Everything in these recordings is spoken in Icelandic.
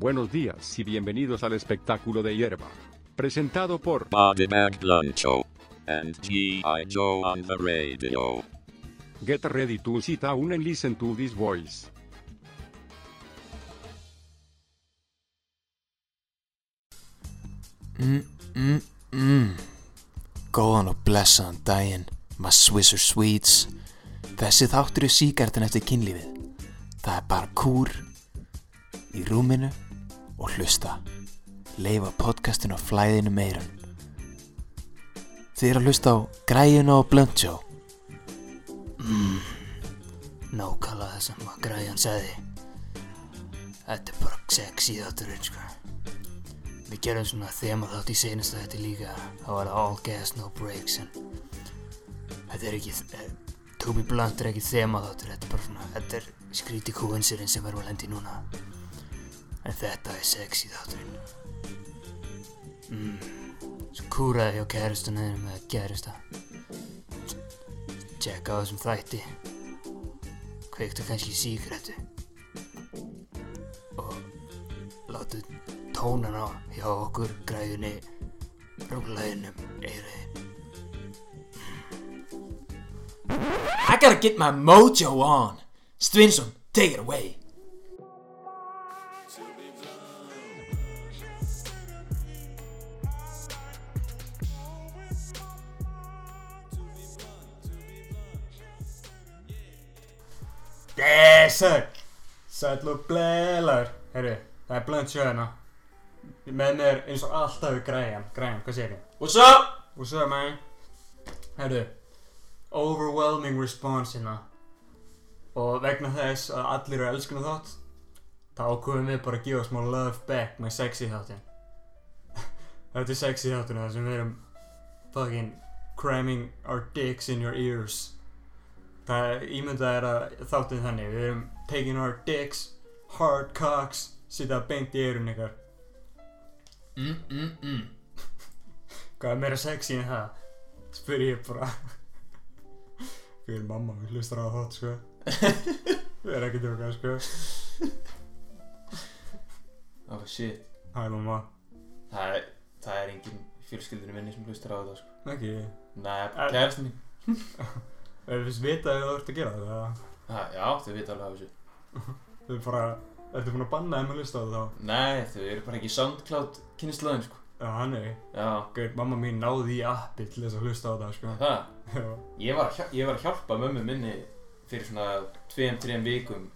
Buenos días y bienvenidos al espectáculo de hierba. Presentado por Body Bag Blancho and G.I. Joe on the radio. Get Ready to Sit Down and Listen to This Voice. Mm, mm, mm. Góðan og blessaðan daginn, maður Swisser Sweets. Þessi þáttur er síkartin eftir kynlífið. Það er bara kúr í rúminu og hlusta. Leifa podcastinu á flæðinu meirun. Þið eru að hlusta á græjuna og blöndsjó. Mm, nákvæmlega það sem að græjan segði. Þetta er bara sexy þátturinn, sko. Við gerum svona þema þátt í senast þetta líka Það var all gas no breaks en Þetta er ekki eh, To be blunt er ekki þema þáttur Þetta er bara svona Þetta er skríti coincidence sem erum að lendi núna En þetta er sexy þátturinn. Mm. Svo kúraði hjá kærastunni með kærasta. Tjekka á þessum þætti. Kveiktu kannski síkretu Og látu tónan á hjá okkur græðunni rúlaðinum eiriðin I gotta get my mojo on. Stvinsson, take it away Desert Sæll. Og blælar Herru, það er blönd sjöðina Með mér eins og alltaf græjan. Græjan, hvað segir ég? What's up? What's up man? Herru Overwhelming response hérna. Og vegna þess að allir eru elskuna þátt Þá ákveðum við bara að gefa smá love back með sexy þáttin Þetta er sexy þáttin það sem við erum Fucking cramming our dicks in your ears Það ímyndað er að þáttin þannig Við erum taking our dicks Hard cocks Sýta beint í eirun ykkar. Mm, mm, mm. Hvað er meira sexy en það? Spyr ég bara. Fyrir mamma, við hlustar á það sko. Við erum ekki tjókað sko. Oh shit. Hæ mamma. Það er, það er engin fjölskyldinu minni sem hlustar á þetta sko. Ekki. Nei, Eh. kærastin mín Við finnst vita að þú ert að gera það ha, Já, þau vita alveg af þessu. Þau bara Ertu búin að banna þeim að hlusta á það þá? Nei, þau eru bara ekki SoundCloud kynnislaðin sko. Já, hann er. Já, Gauð, mamma mín náði í appi til þess að hlusta á það sko. Það Já. Ég var, ég var að hjálpa mömmu minni fyrir svona tveim, þreim vikum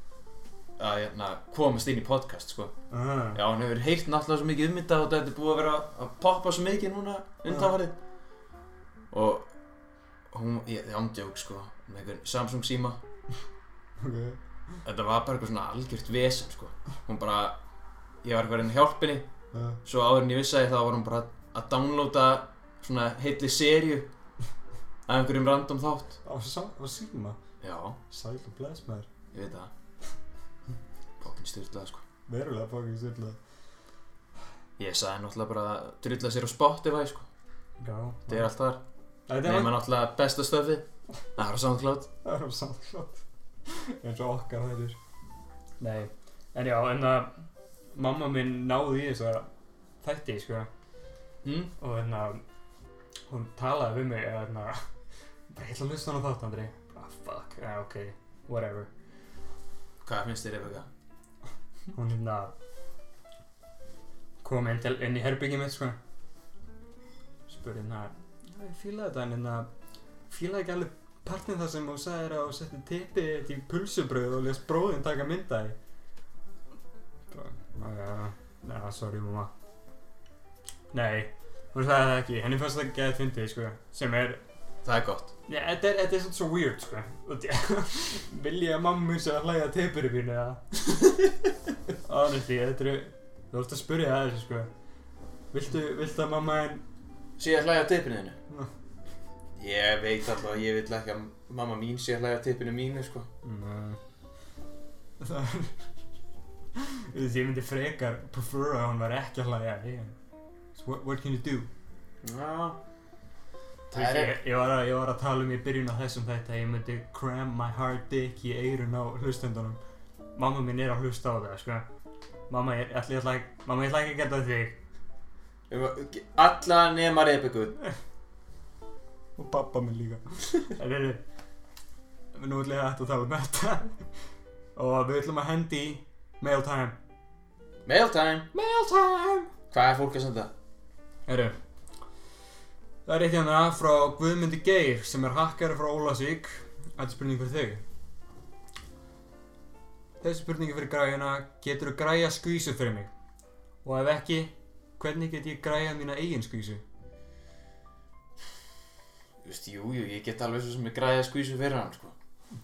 að hérna, komast inn í podcast sko. ah. Já, hún hefur heyrt náttúrulega svo mikið um þetta og þetta er búið að vera að poppa svo mikið núna undanfarið. Og hún, ég, ég ándjók sko með einhvern Samsung síma. Ok. Þetta var bara eitthvað svona algjört vesen sko. Hún bara, ég var hjálpa henni. Já. Svo áður en ég vissi að þá var hún bara að downloada svona heitli serju af einhverjum random þátt. Á, á síma? Já, Sæl og bless maður. Ég veit það. Fokkin styrlað sko. Verulega fucking styrla Ég sagði náttúrulega bara að drulla sér á Spotify sko. Já. Það er allt þar Nefna náttúrulega besta stöfi Það er á SoundCloud. Það er á samklart eins og okkar hættir. Nei, en já, en að mamma minn náði í þess að þætti, sko. Mm? og þannig að hún talaði við mig eða þannig að bara ég ætla að hlusta hann á þátt, Andri. Bara fuck, ja, ok, whatever. Hvað finnst þér Rebecca? hún hérna kom inn, til, inn í herbyggi mitt, sko. Spurði hérna ég fílaði þetta, en hérna fílaði ekki alveg partinn það sem þú sagðir að þú setti tippið í pulsubröð og lést bróðinn taka mynda í bara, já, já, sorry mamma. Nei, hún sagði það ekki. Henni fannst það ekki að fyndið, sko sem er, Það er gott. Já, þetta er, þetta er svona svo weird, sko. Vil ég að mamma mér sé að hlæja tippur í mínu, eða? Honestly, þetta er þú ert að spyrja það þessu, sko. Viltu, viltu að mamma en Sé að hlæja á tippinu þínu? Ég veit alltaf að ég vil ekki að mamma mín sé að hlæja á tippinu mínu sko. Nei. Það er Þú veist, ég myndi frekar prefer að hún var ekki að hlæja ég, so what, what can you do? Já. Þú veist, ég, ég, var að, ég var að tala um í byrjun á þessum þetta að ég myndi cram my hard dick í eirun á hlustendunum. Mamma mín er að hlusta á það, sko. Mamma, ég ætla, ég ætla, mamma, ég ætla ekki að geta þig Alla nema Rebekku. Og pappa minn líka. En eru Nú ætla ég að tala um þetta. Og við ætlum að hendi í Mail time Mail time Mail time Hvað er fólk að senda? Eru Það er eitt hérna frá Guðmundi Geir sem er hakkari frá Ólasík Þetta er spurning fyrir þig. Þessi spurningi fyrir græjuna Getur þú græja skvísu fyrir mig? Og ef ekki, hvernig get ég græja mína eigin skvísu? Þú veist, jú, jú, ég get alveg svo sem ég græði að skvísu fyrir hann, sko.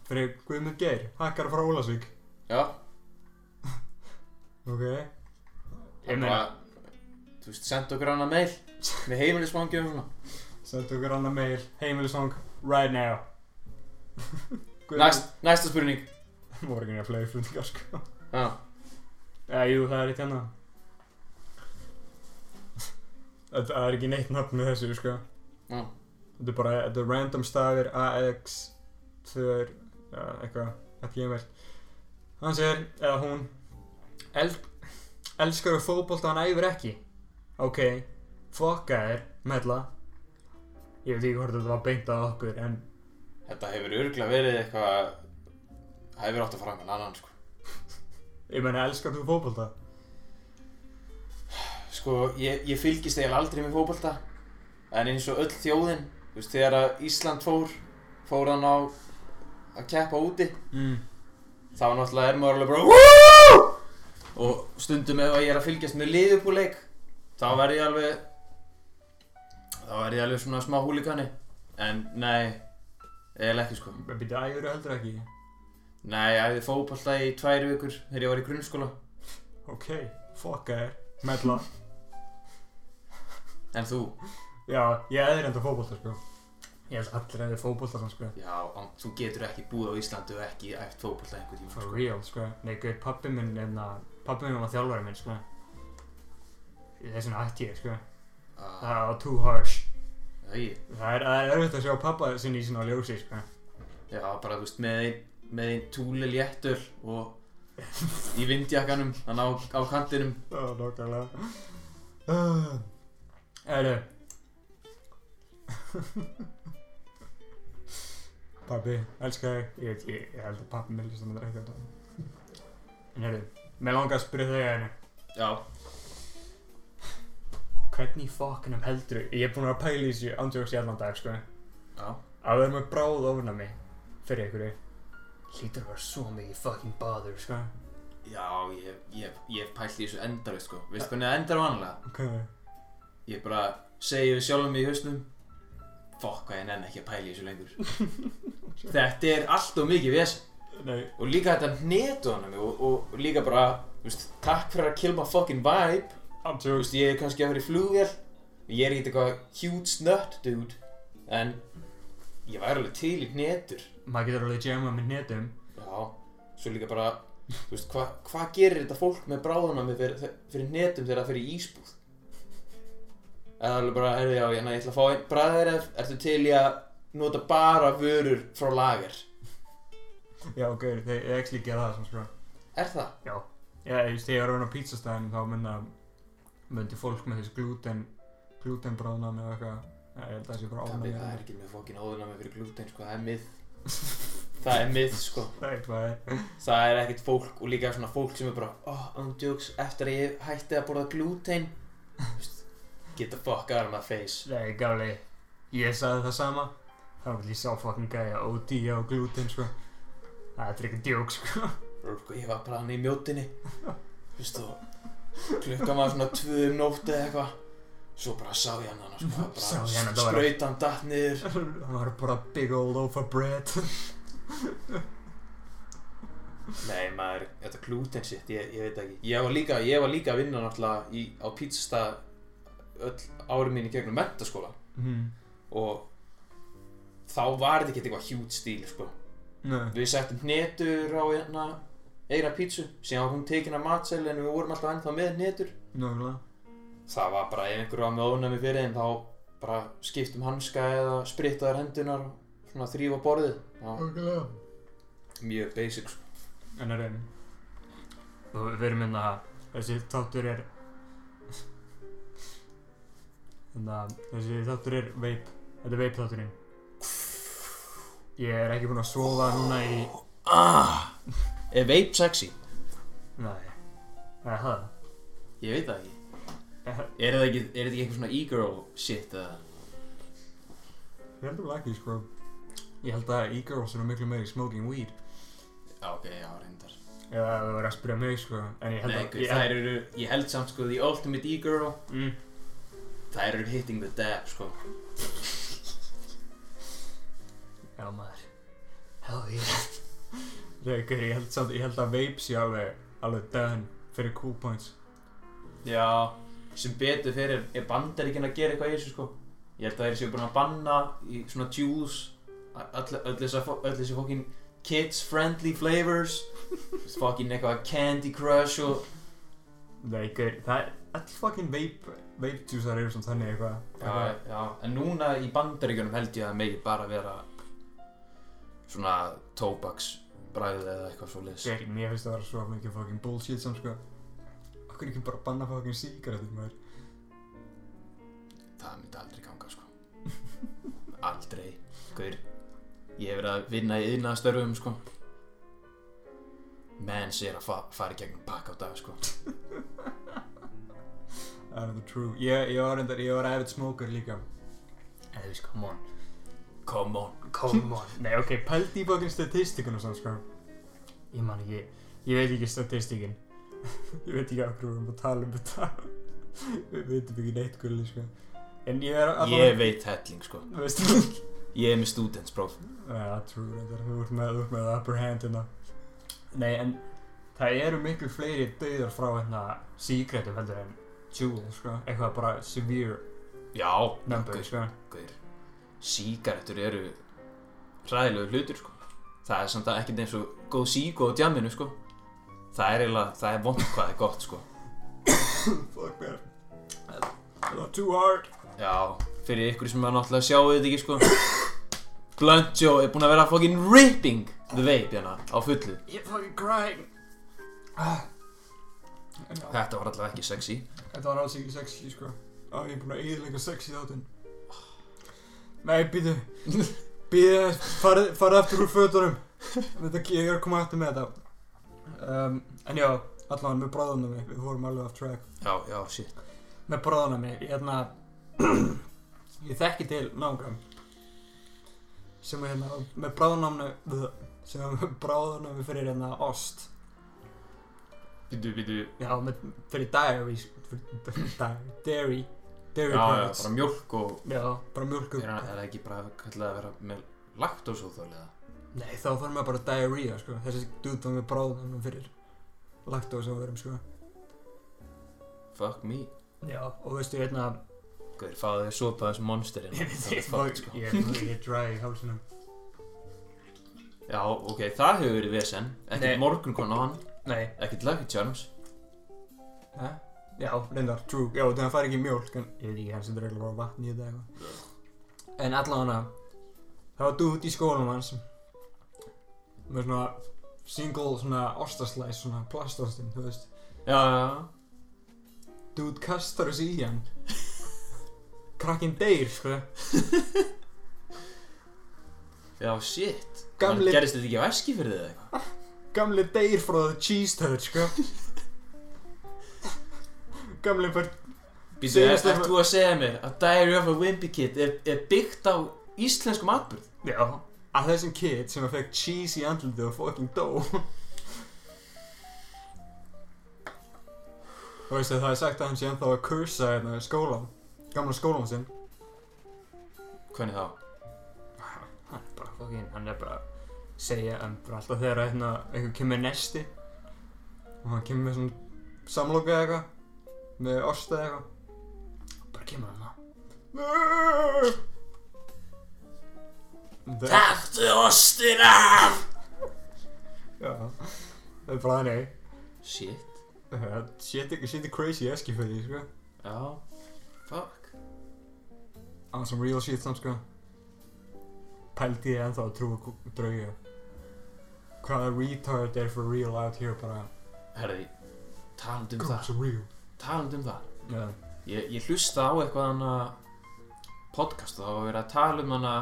Fyrir Guðmund Geir, hakkari frá Ólasík Já. Ok. Ég meina, Þú veist, senda okkur annað mail Með heimilismangi og svona. Sendu okkur annað mail Heimilisong right now. Næst, Næsta spurning. Það voru ekki nýja fleiri spurningar sko. Já. Já, jú, það er eitt hérna það er ekki neitt nafn með þessu, sko. Já. Þetta er bara, þetta er random stafir AX 2 ja, eitthvað, ekki ég vel Hann segir, eða hún El, Elskar þú fótbolta hann æfir ekki? Ok, fokka þér, mella. Ég veit ekki hvort þetta var beint að okkur En Þetta hefur örgulega verið eitthvað hefur átt að fara með annan, sko. Ég meina, elskar þú fótbolta? Sko, ég, ég fylgist eiginlega aldrei með fótbolta En eins og öll þjóðin Þú veist, þegar að Ísland fór Fór hann á Að keppa úti Mm. Þá náttúrulega er maður alveg bara Woo! Og stundum ef ég er að fylgjast með liðupúleik Þá verð ég alveg Þá verð ég alveg svona smá húlikani En nei Eða ekki sko. Býtti æfir heldur ekki? Nei, ég æfði fótbolta í tvær vikur Þegar ég var í grunnskóla. Ok, fokka þér, mella En þú? Já, ég eðir enda fótbolta, sko. Ég held allir eðir fótbolta, sko. Já, án, þú getur ekki búið á Íslandi Og ekki æft fótbolta einhver tíma For sko. real, sko. Nei, gauð, pappi minn, en að Pappi minn var þjálfari minn, sko. Þess vegna ætti ég, sko. Ah, Það var too harsh. Já, ég Það er, það er erfitt að sjá pappa sinni í svona ljósi, sko. Já, bara þú veist með ein, með ein túli léttul og í vindjakkanum hann á, á kantinum. Já, nokkarlega Æru Pappi, elska þig. Ég veit, ég, ég held að pappi minn listum að drekka þetta. En herru, mér langar að spyrja þig að henni Já, Hvernig í fokkinum heldur Ég er búin að að pæla í þessu ándjóks í allan dag, sko. Já. Að vera með bráð ofnami Fyrir einhverju Hlýtur að vera svo mikið fucking bother, sko. Já, ég, ég, ég hef pælt í þessu endarvist sko. Veistu hvernig það endar vanlega? Ok Ég bara segi við sjálfum mig í hausnum Fokk hvað ég nenn ekki að pæla í þessu lengur. Þetta er allt og mikið vesen. Nei, Og líka þetta hnetu hann og, og, líka bara, veist, takk fyrir að kill my fucking vibe. Veist, ég er kannski að vera í flugvél. Ég er ekkert eitthvað huge nut dude. En ég væri alveg til í hnetur. Maður getur alveg jamma með netum Já, svo líka bara hvað hva gerir þetta fólk með bráðuna með fyrir, fyrir hnetum þegar það fyrir ísbúð? Eða alveg bara, heyrðu já, ég, ætla að fá einn bræðir Ertu til í að nota bara vörur frá lager? Já, ok, þeir ég ekki gera það, svona, sko. Er það? Já, ég veist, þegar ég var að vinna á pizzastæðinu þá mynda myndi fólk með þessi glúten glútenbráðnami og eitthvað ég held að það sé bara ofnami það er ekki með fokkin óðuna með fyrir glúten, sko, það er mið Það er mið, sko. Það er er Það er ekkert fólk og líka svona fólk sem er bara Oh, andjóks, eftir að ég hætti að borða glúten Get the fuck out of my face. Nei, gáli Ég sagði það sama. Þá vil ég sá fucking gæja OD á glúten, sko. Það er ekki djók, sko. Ég var bara hann í mjótinni þú veist og klukkan var svona tvö um nótti eða eitthvað. Svo bara sá ég hann hann sko, Sá ég hann, þetta var- skraut hann datt niður. Hann var bara big old loaf of bread. Nei maður, þetta gluten shit ég, ég veit ekki, ég var líka, ég var líka að vinna náttúrulega í, á pizzastað öll ári mín í gegnum mentaskóla mm. og þá var þetta ekki eitthvað hjút stíl sko. Nei. Við settum hnetur á hérna eina pítsu, síðan hún tekin að matsel en við vorum alltaf ennþá með hnetur. Nákvæmlega. Það var bara ef einhver var með ónæmi fyrir þeim þá bara skiptum hanska eða sprittaðar hendunar svona þrýfa borðið. Nákvæmlega. Mjög basic sko. En er einn Og við erum hérna þessi þáttur er þannig að þessi þáttur er veip þetta er veip þátturinn ég er ekki búinn að sofa núna í ah, Er vape sexy? nei, það er það? Ég veit það ekki. Ég Er þetta ekki, er þetta ekki eitthvað svona e-girl shit eða? heldur ekki sko. Ég held að e-girls eru miklu meiri smoking weed. Ok, já, reyndar. Eða það verður að spyrja mig sko. En ég held Nei, að ég, þær eru, ég held samt sko, the ultimate e-girl. Mm, Þær eru hitting the dab, sko. Já maður. Hell yeah. Ég held samt, ég held að vape sé alveg alveg done fyrir cool points. Já, sem betur fyrir er bandaríkinn að gera eitthvað í þessu, sko. Ég held að þeir séu búin að banna í svona juice Öll þessi fokkin kids friendly flavors. Fokkin eitthvað candy crush og Nei, það er all fucking vape juicear eru svona þannig eitthvað Já, já, en núna í bandaríkjunum held ég að megi bara vera svona tóbaksbræði eða eitthvað svo liðs Gaur, mér finnst það að vera svo mikið fucking bullshit sem sko. Okkur ekki bara banna fucking sígarettur maður? Það myndi aldrei ganga sko. Aldrei Gaur. Ég hef verið að vinna í yðna störfum sko. Menn sér að fa fara í gegnum pakka á dag sko Það er the true. Ég, ég var reyndar, ég var avid smoker líka. Eða þú veist, come on. Come on Come on. Nei, ok, pældi í fucking statistikunum samt sko. Ég man ekki, ég veit ekki statistikinn Ég veit ekki hverju við erum að tala um þetta. Við veitum ekki neitt gulli sko. En ég er Ég veit helling sko. Þú veist Ég er með studentspróf Já, true, reyndar, þú ert með, þú ert með upper hand hérna. Nei, en það eru miklu fleiri dauðar frá hérna síkretum heldur en tjúl, sko. Eitthvað bara severe Já number, sko. Gaur Sígarettur eru hræðilegu hlutur sko. Það er samt að ekkert eins og góð sík og djamminu sko. Það er eiginlega, það er vond hvað er gott sko. Fuck man. That's not too hard. Já, fyrir ykkur sem er náttúrulega sjáu þetta ekki sko. Blunt Joe er búinn að vera fucking ripping the vape hérna á fullu. You're fucking crying. Ah. Þetta var allavega ekki sexy Þetta var alls ekki sexy, sko. Á, ég er búin að eiginlega sexy þáttinn. Nei, býðu Býðu, farið, farið aftur úr fötunum. Þetta, ég er að koma aftur með þetta. Um, En já, allavega með bráðunami Við fórum alveg off track. Já, já, shit. Með bráðunami, hérna Ég þekki til nágram Sem er hérna Með bráðunami Sem er með bráðunami fyrir hérna Ost Býtu, býtu Já, með, fyrir dairy Fyrir dairy Dairy. Dairy Já, já, bara mjólk og Já, bara Er, hann- er það ekki bara kallað að vera með laktósóþól eða? Nei, þá fór maður bara diarrhea, sko. Þessi duð var með bráðunum fyrir Laktósavörum, sko. Fuck me. Já, og veistu, hérna Guður, fáðu þér sopa þessu monsterinn Ég Það er ég- fucked, sko. ég er ég er dry í hálsinum. Já, ok, það hefur verið vesen. Ekkert morgunkon á hann Nei, Ekkert Lucky Charms. Hæ? Já, reyndar, true. Já, þannig að fara ekki mjólk En ég veit ekki, hann setur eiginlega bara vatn í þetta eitthvað. En allavega Það var duð í skólanum hans Með svona Single svona ostaslæs Svona plastostin, þú veist. Já, já, já. Dude kastar þessu í hann. Krakkin deyr, sko. Já, shit. Gamli- Gerist þetta ekki á eski fyrir þið eða eitthvað? Gamli deyr frá the cheese turd, sko Gamli bara Býtu, er- þú að segja mér að Diary of a Wimpy Kid er, er byggt á íslenskum atbyrð? Já Að þessum kid sem að fekk cheese í andlitið og fucking dó Þú veist að það er sagt að hann sé ennþá að kursa hérna í skólan Gamla skólan sinn Hvernig þá? Hann er bara fucking, hann er bara segja en bara alltaf þegar hérna einhver kemur nesti og hann kemur með svona samloka eða eitthvað með osta eða eitthvað. Bara kemur hann það Taktu ostin af! Já, það er bara þannig. Shit. Uh, Shit shit er crazy eski fyrir því, sko. Já. Fuck. On some real shit samt, sko. Pældi ég ennþá að trúa draugi Hvaða retard er for real out here bara? Herði talandi um Girls það. are real. Talandi um það. Já, ég, ég hlusta á eitthvað hana podcast og það var verið að tala um hana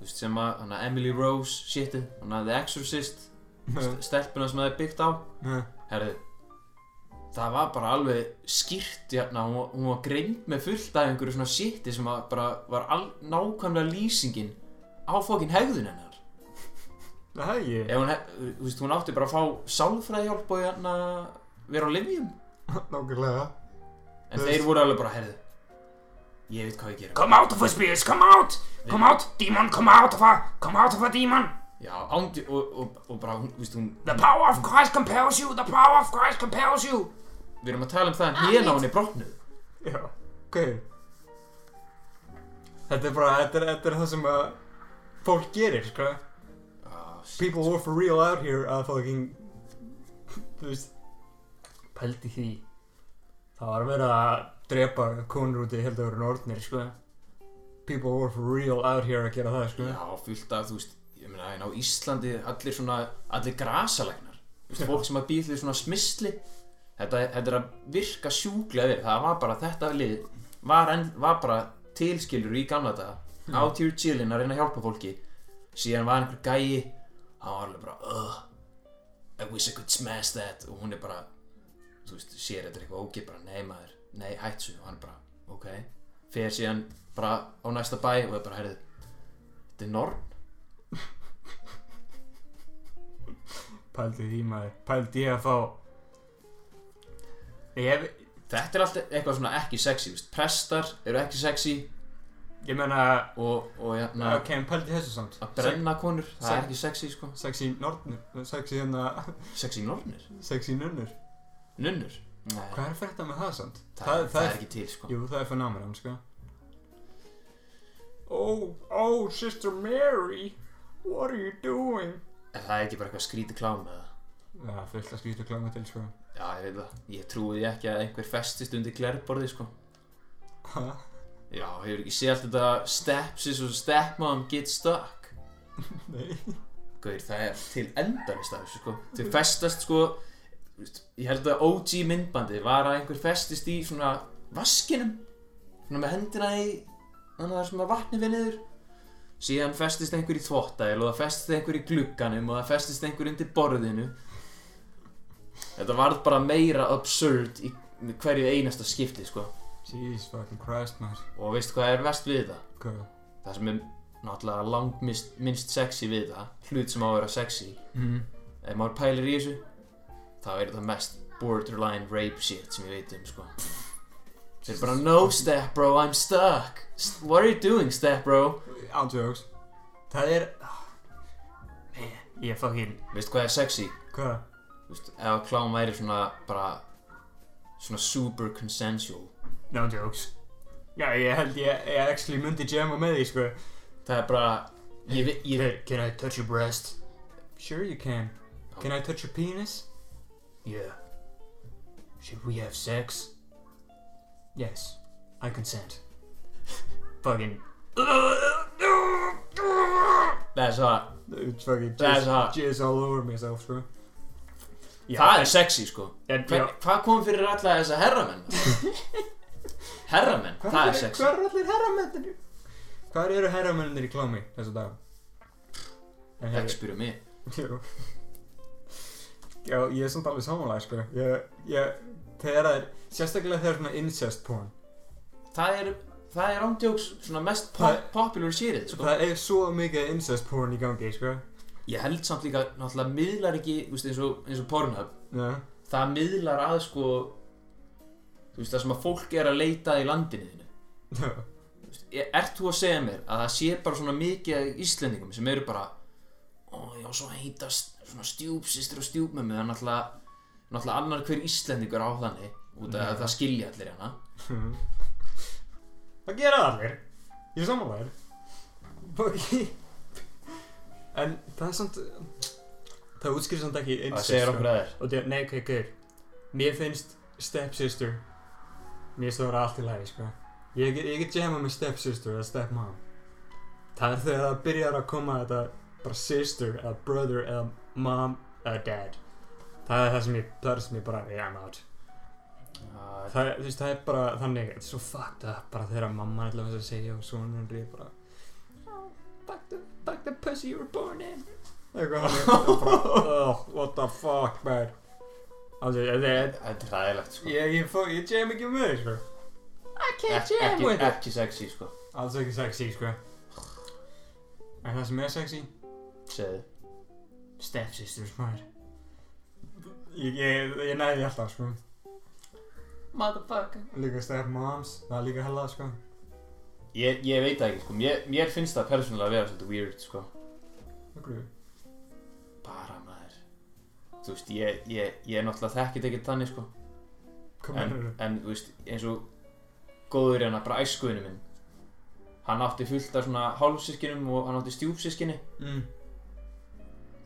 þú veist sem að hana Emily Rose shitið hana The Exorcist st- stelpuna sem það er byggt á. Já, herðu það var bara alveg skýrt hérna, hún, hún var greind með fullt af einhverju svona shiti sem að bara var nákvæmlega lýsingin á fokkin hegðun hennar það er ég ef hún, hef- þú veist, hún átti bara að fá sálfræðihjálp og hérna vera á livjum Nákvæmlega en Þú þeir veist- voru alveg bara, herðu ég veit hvað ég gera Come out of us, Beers, come out! Come out, demon, come out of her! Come out of her, demon! Já, ándi og, og, og bara, hún, víst, hún, The power of Christ compels you! The power of Christ compels you! við erum að tala um það að hérna á henni brotnuð. Já, ok Þetta er bara, þetta er, þetta er það sem að fólk gerir, sko Ah. People were for real out here að fucking Þú veist Pældi því Það var verið að drepa konur út í held að vera nortnir, sko People were for real out here að gera það, sko Já, fullt af, þú veist, ég meina, á Íslandi allir svona, allir grasalegnar. Þú veist, fólk sem að býð því svona smisli. Þetta, þetta er að virka sjúklega við. Það var bara, þetta lið var, en, var bara tilskilur í gamla daga. Out here chillin að reyna að hjálpa fólki. Síðan var einhver gæi, hann var alveg bara, ugh, I wish I could smash that. Og hún er bara, þú veist, sér þetta er eitthvað ógið, bara, nei maður, nei, hætt svo. Og hann er bara, ok. Fer síðan bara á næsta bæ og er bara, heyrðu, þetta er norn. Pældi því maður Pældi ég að fá Ég, Þetta er alltaf eitthvað svona ekki sexy, veist. Prestar eru ekki sexy ég meina og, og hérna, Ok, en pældi þessu samt að brenna konur, það er ekki sexy, sko. Sexy nortnir Sexy hérna Sexy nornir? Sexy nunnur Nunnur? Nei, Hvað er frétta með það samt? það, það, er ekki til, sko. Jú, það er fenómenon, sko Oh, oh, Sister Mary What are you doing? En það er ekki bara eitthvað skríti klám með það. Já, fullt að skrýta kláma til, sko Já, ég veit það. Ég trúi því ekki að einhver festist undir glerborði, sko. Ha? Já, hefur ekki séð allt þetta stepsis og stepmom get stuck. Nei Gauður, það er til endarist af þessu, sko. Þau festast, sko, ég held að OG myndbandi var að einhver festist í svona vaskinum, svona með hendina í, þannig að það sem að vatni við niður. Síðan festist einhver í þvottæl og það festist einhver í glugganum og það festist einhver undir borðinu. Þetta varð bara meira absurd í hverju einasta skipti, sko. Jesus fucking Christ, maður Og veistu hvað er vest við það? Hvað? Það sem er náttúrulega langt minnst, minnst sexy við það, hlut sem á að vera sexy, Mm. ef maður pælir í þessu þá er það mest borderline rape shit sem ég veit um sko þeir eru bara no step bro I'm stuck what are you doing step bro Ándjóks Það er Man, ég fucking veistu hvað er sexy Hvað? Þú veist, ef að klám væri svona bara svona super consensual No jokes. Já, ég held ég, ég actually myndi jamma með því, sko. Það er bara ég, vi- ég, Can, can I touch your breast? Sure you can. Can I touch your penis? Yeah. Should we have sex? Yes. I consent. Fucking. That's hot. It's fucking That's hot. jizz, jizz all over myself, sko það er sexy sko. En, Hva, hvað kom fyrir alla þessa herramenn herramenn, það er sexy Hvað eru allir herramennir? Hvað eru herramennir í klámi þessu dag? ekki spyrja mig. Já, ég er samt alveg samanlega, sko Ég, ég, þegar það er Sérstaklega þegar svona incest porn það er, það er ándjóks svona mest Það- pop, popular shitið sko. Það er svo mikið incest porn í gangi, sko ég held samt líka náttúrulega miðlar ekki þú veist, eins, og, og Pornhub Já, það miðlar að sko þú veist það sem að fólk er að leita í landinu þínu. Er- ert þú að segja mér að það sé bara svona mikið Íslendingum sem eru bara ó já svo heitast svona stjúpsistur og stjúpmömmu það er náttúrulega, náttúrulega annar hver Íslendingur á þannig út af að það skilja allir hérna. Það gera allir. Ég er Fucking En það er samt Það útskýrir samt ekki það segir okkur að þér nei, ok, gaur Mér finnst stepsister Mér finnst það vera allt í lagi, sko. Ég get, jamma með stepsister eða stepmom. Það er þegar það byrjar að koma þetta bara sister eða brother eða mom eða dad. Það er það sem ég, það er sem ég bara, yeah, I'm out. Uh, það, þú veist, það er bara þannig, þetta er svo fucked up bara þegar mamma er alltaf að segja og svona hann er bara oh, fuck the, fuck the pussy you were born in. Eitthvað. Oh, what the fuck man þetta er Þetta er ræðilegt sko. Ég, ég, fó- ég jam ekki með þig sko. I can't Ek, jam ekki, with it. ekki sexy sko. Alls ekki sexy sko. En það sem er sexy? Segðu. Stepsisters maður. Ég, ég, ég næði alltaf sko. Motherfucker. Líka stepmoms, það er líka hella sko. Ég, ég veit ekki sko. Mér, mér finnst það persónulega að vera svolítið weird sko. Okkur. Maður Þú veist, ég, ég, ég er náttúrulega þekkit ekki þannig sko. En, en þú veist, eins og góður hérna, bara æskuðinu minn Hann átti fullt af svona hálfsískinum og hann átti stjúpsískinni Mm.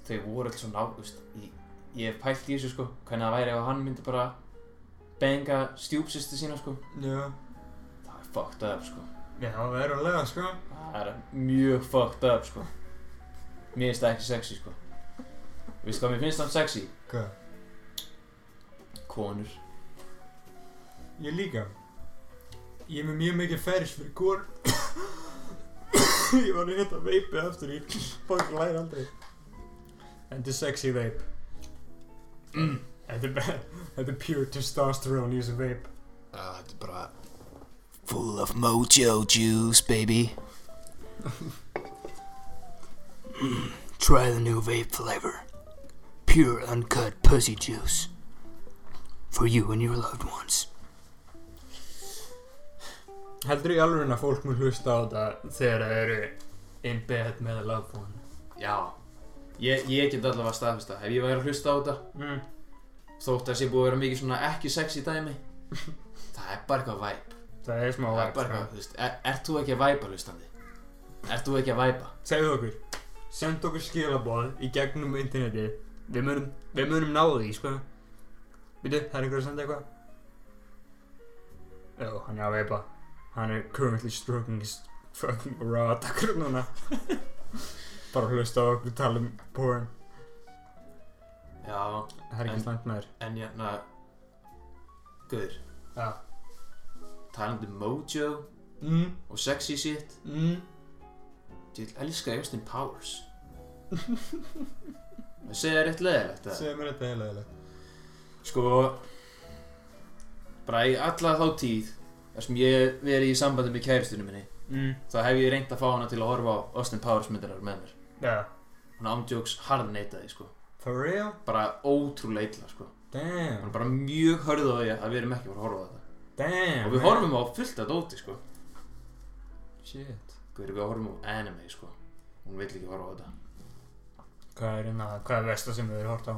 Þau voru alltaf svo ná, þú veist Ég, ég hef pælt í þessu sko Hvernig það væri ef hann myndi bara benga stjúpsísti sína sko. Já, Það er fucked up sko. Já, það er að lega sko. Það er mjög fucked up sko. Mér finnst það ekki sexy sko Veistu hvað mér finnst það sexy? Hvað? Konur Ég líka Ég er með mjög mikið færis fyrir gór Ég var að hérna veipi aftur í Fokk læri aldrei Þetta er sexy vape mm. Þetta er, er pure testosterone í þessu vape Þetta er bara Full of mojo juice, baby. Try the new vape flavor. Pure uncut pussy juice. For you and your loved ones. Heldur í alveg að fólk mun hlusta á þetta þegar það eru in bed með a loved one Já Ég, ég get allavega staðfesta Ef ég væri að hlusta á þetta mm. Þótt að sé búið að vera mikið svona ekki sexy dæmi Það er bara eitthvað væp Það er smá Það er væp bara sko. eitthvað, þú veist er, Ert þú ekki að væpa hlustandi? Ert þú ekki að væpa? Segðu okkur Send okkur skilaboð í gegnum interneti Við munum, við munum ná því sko. Veitu, það er einhver að senda eitthvað. Já, hann er að veipa. Hann er currently stroking his fucking rod akkur núna. Bara hlusta á okkur tala um porn. Já. Það er ekki En- slæmt með þér En hérna Guður. Já. Talandi um mojo mm, og sexy shit. Mm. Ég vil elska Austin Powers Það segja rétt leðilegt að Segðu mér þetta heila heila Sko Bara í alla þá tíð þar sem ég hef verið í sambandi með kæristunum minni mm. þá hef ég reynd að fá hana til að horfa á Austin Powers myndinar með mér. Já. Hún ámdjóks harðneitaði sko. For real? Bara ótrúlega illa sko. Hún Damn er bara mjög hörð á því að við erum ekki að fara að horfa á þetta. Damn Og við man. horfum á fullt af dóti sko. Shit. Guður, Við horfum á anime sko? Hún vill ekki horfa á þetta Hvað er hérna, hvað er versta sem við erum hort á?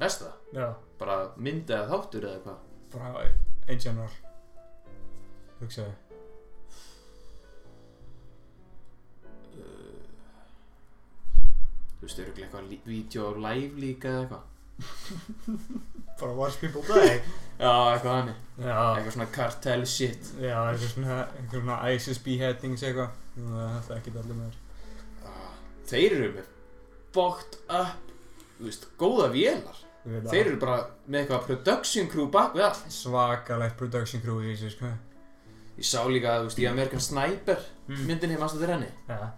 Næsta, Já. Bara myndi eða þáttur eða hvað? Bara einn general Hugsaði uh, Þú veist, eru eitthvað lí- vídeo á live líka eða eitthvað? Bara watch people die Já, eitthvað hannig Eitthvað svona cartel shit. Já, eitthvað svona, eitthvað svona ISIS beheadings eitthvað. Það er ekki allir með þér Ah, Þeir eru með fucked up Þú veist, góða vélar. Veit Þeir það. eru bara með eitthvað production crew bak við allt. Svakalegt production crew í þessu, sko. Ég sá líka, þú veist, í American Sniper Mm. myndinni, mannstu þér henni? Já.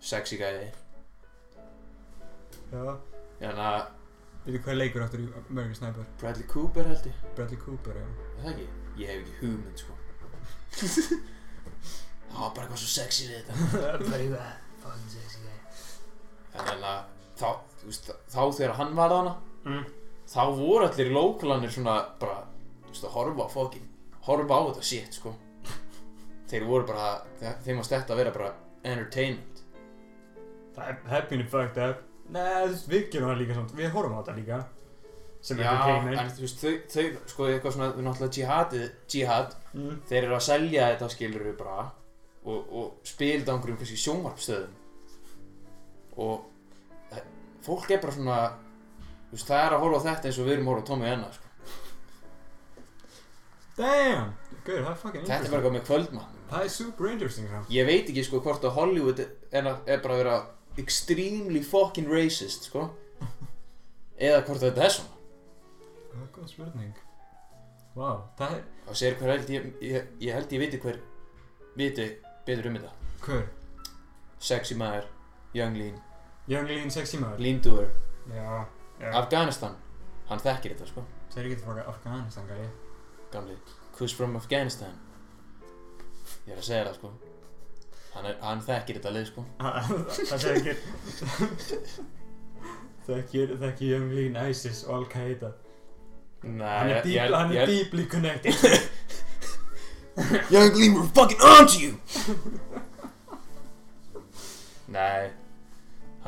Sexy gæði Já. Þannig að Veitu hvað leikur áttur í American Sniper? Bradley Cooper held ég. Bradley Cooper, já. Er Það ekki? Ég hef ekki hugmynd, sko. Það var bara eitthvað svo sexy við þetta. Very bad Fucking sexy. guy En þannig að þá, þú veist, þá þegar hann var hana Mm. Þá voru allir lókalanir svona bara, þú veist, að horfa á fokkin Horfa á þetta shit, sko. Þeir voru bara, þeim varst þetta að vera bara entertainment. Það er heppinu fucked up. Nei, þú veist, við gerum það líka samt Við horfum á þetta líka Sem Já, entertainment. en þú veist, þau, þau sko, eitthvað svona, náttúrulega jihadið, jihad mm. Þeir eru að selja þetta skilur bara Og, og spila á einhverjum kannski sjónvarpstöðum Og fólk er bara svona veist, það er að horfa á þetta eins og við erum að horfa á Tommy Enna, sko. Damn það er fucking Þetta er bara með kvöldmann Það er super interesting samt. Ég veit ekki sko hvort að Hollywood er, að- er bara að vera extremely fucking racist sko. Eða hvort þetta er svona. Það er góð spurning. Vá, það er og segir hver held ég, ég, ég held ég viti hver viti betur um þetta. Hver? sexy maður, young lean Young Lean sexy maður. Lean doer, Já, já. Afghanistan. Hann þekkir þetta sko, Það er ekki frá Afghanistan gæði gamli who's from Afghanistan? Ég er að segja það sko. Hann, er, hann þekkir þetta lið sko. Það þekkir. Þekkir, þekkir Young Lean ISIS og Al-Qaida Nei, Hann er, ég- deep, hann er deeply connected. Young lean we're fucking on to you! Nei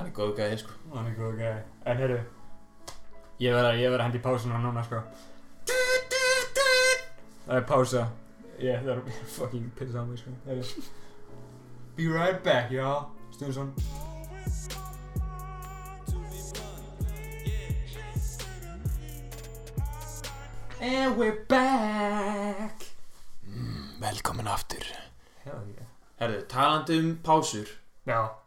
hann er góð gæði sko. Hann er góð gæði En heyrðu Ég verð að, hendi í pásuna núna sko. Það er pása. Ég þarf að fucking pissa á mig sko. Heyrðu. Be right back, já Stundsson And we're back. Velkomin aftur. Hell yeah. Herðu, talandi um pásur. Já,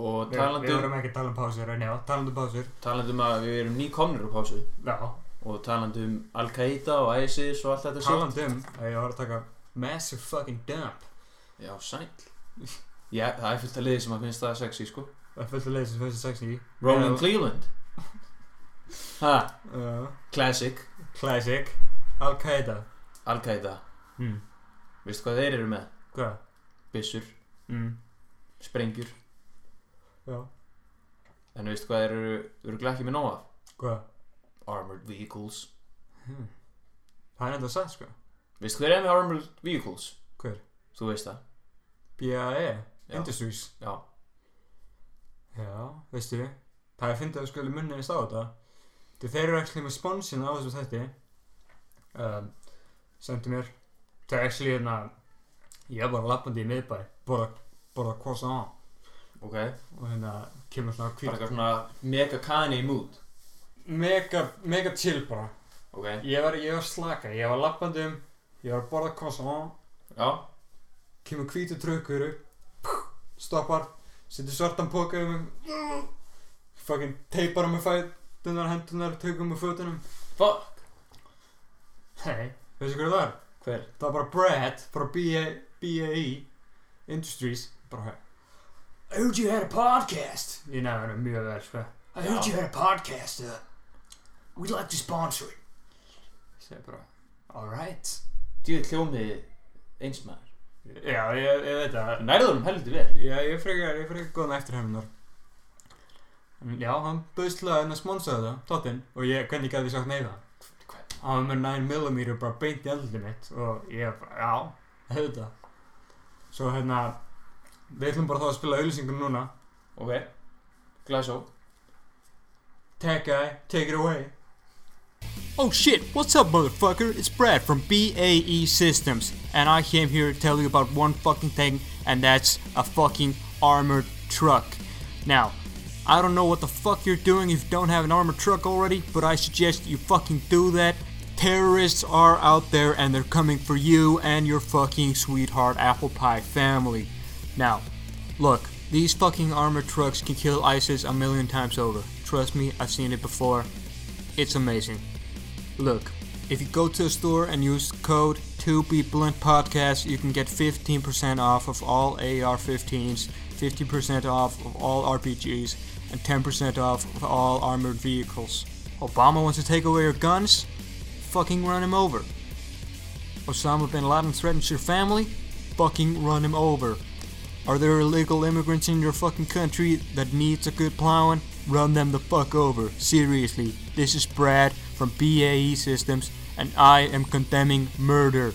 og við, talandi við um, vorum ekki að tala um pásur En já, talandi um pásur. Talandi um að við erum nýkomnir úr pásu. Já, og talandi um Al-Qaida og ISIS og allt þetta shit. talandi um að ég var að taka Massive fucking dump. Já, sæl já, það er fullt að liði sem að finnst það sexy sko. Það er fullt að leysa sem þessi sexy. Roman Já. Cleveland. Ha, uh, classic. Classic. Al-Qaida Al-Qaida, mm. veistu hvað þeir eru með? Hvað? byssur, Mm. sprengjur Já. En veistu hvað þeir eru, eru ekki með nóga? Hvað? Armored Vehicles. Hmm. Það er enda satt sko. Veistu hver er með Armored Vehicles? Hver? þú veist það. BAE. Industries? Já, Já, veistu. Það er fyndið að skuli munniðist á þetta. Þegar þeir eru actually með sponsin á þessu þætti. Um, Sendu mér. Það er actually hérna Ég er bara lappandi í miðbæ. Borða, borða croissant ok. Og hérna kemur svona bara hvít eitthvað svona mega Kanye mood. Mega, mega chill bara. Ok, Ég var, ég var slaka, ég var lappandi um Ég var að borða croissant. Já, Kemur hvítu trökkur Stoppar Setur svartan póka um Fucking teipar á mig fætunar Hendunar, tökum með fötunum. Fuck. Hei, veistu hvað það var? hver? Það var bara Brad frá BA, BAE Industries. Bara I heard you had a podcast. Ég nefnir mjög vel, sko I heard you had a podcast. Uh, we'd like to sponsor it. Ég segi bara Alright djúið hljómið eins maður Já, ég, ég veit það nærður hann heldur vel Já, ég frekar, ég frekar góðan eftir hennar En já, hann bauðst til að hennar sponsaði það, þáttinn Og ég, hvernig gæti ég sagt? Hvað? Hann var með 9mm bara beint í andlið mitt Og ég bara, já, auðvitað Svo hérna Við ætlum bara þá að spila auðlýsingum núna ok, glæsó Tech guy, take it away. Oh shit, what's up, motherfucker? It's Brad from BAE Systems, and I came here to tell you about one fucking thing, and that's a fucking armored truck. Now, I don't know what the fuck you're doing if you don't have an armored truck already, but I suggest you fucking do that. Terrorists are out there and they're coming for you and your fucking sweetheart apple pie family. Now, Look, these fucking armored trucks can kill ISIS a million times over. Trust me, I've seen it before. It's amazing. Look, if you go to a store and use code 2BBluntPodcast, you can get 15% off of all AR-15s, 50% off of all RPGs, and 10% off of all armored vehicles. Obama wants to take away your guns? Fucking run him over. Osama bin Laden threatens your family? Fucking run him over. Are there illegal immigrants in your fucking country that needs a good plowing? Run them the fuck over. Seriously, this is Brad from BAE Systems, and I am condemning murder.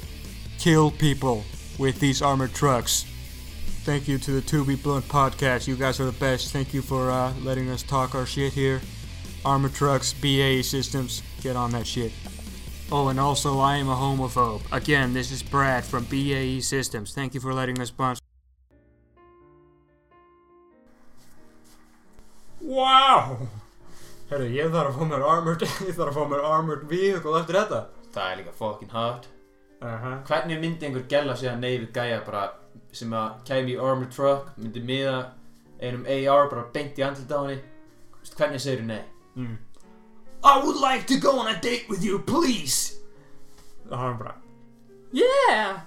Kill people with these armored trucks. Thank you to the To Be Blunt podcast. You guys are the best. Thank you for uh, letting us talk our shit here. Armored trucks, BAE Systems, get on that shit. Oh, and also, I am a homophobe. Again, this is Brad from BAE Systems. Thank you for letting us sponsor. Wow! Herru, ég þarf að fá mér armored, ég þarf að fá mér armored vehicle eftir þetta. það er líka fucking hot Uh -huh. hvernig myndi einhver gæla sig að neyfi gæja bara sem að kæmi í armored truck myndi miða einum AR bara beint í andlit á henni Þú hvernig segir nei mm. I would like to go on a date with you, please. Og hann bara Yeah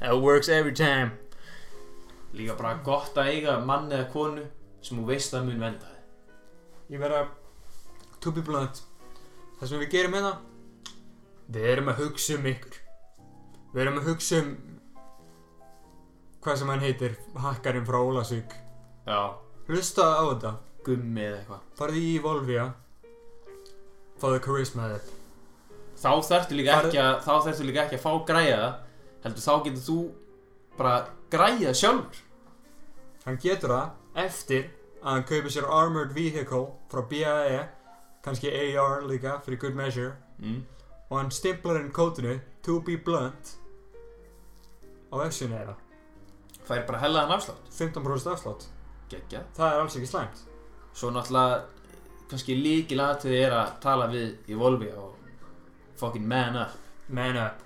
That works every time Líka bara gott að eiga mann eða konu sem þú veist að mun venda þig. Ég verða To be blunt. Það sem við gerum hérna Við erum að hugsa um ykkur. Við erum að hugsa um Hvað sem hann heitir Hakkarinn frá Ólasvík. Já, Hlusta á þetta. Gummi eða eitthvað. Farði í Volvia Fáðu charisma upp Þá þarftu líka Farðu- ekki að þá þarftu líka ekki að fá græja það heldur þá getur þú bara græja það sjálfur. Hann getur það eftir að hann kaupir sér Armored Vehicle frá BAE kannski AR líka fyrir good measure. Mm. og hann stimplar inn kótinu To be blunt á vefsinu þeirra. Fær bara hellaðan afslátt? 15% afslátt. Gekkja Það er alls ekki slæmt. Svo náttúrulega kannski líkil aðtöði er að tala við í Volvi og fucking man up. Man up.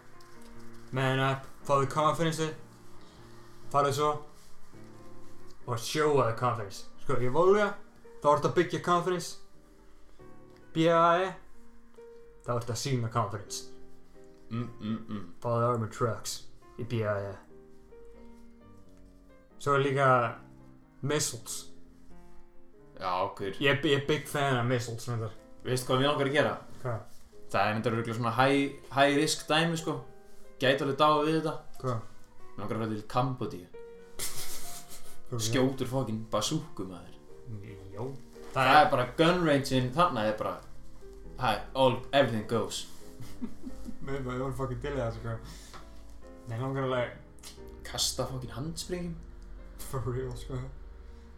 Man up. Fáðu confidence Farðu svo. Og sjóa það confidence Í Volvia þá ertu að byggja confidence BAE þá ertu að sína confidence mm, mm, mm. Fáðu armored trucks í BAE Svo er líka missiles Já, okkur Ég er, ég big fan af missiles reyndar. Veist hvað við langar að gera? Hvað? Það er eitthvað röglega svona high, high risk dæmi sko Gæti alveg dáið við þetta Hvað? Við langar að fara til Kambodíu Skjótur fucking bazooku maður. Jó. Það er bara gun range-in Þannig er bara Hi, all, everything goes. Mér ég var fucking til í það sko. Nei, langar alveg Kasta fucking handspringjum For real sko.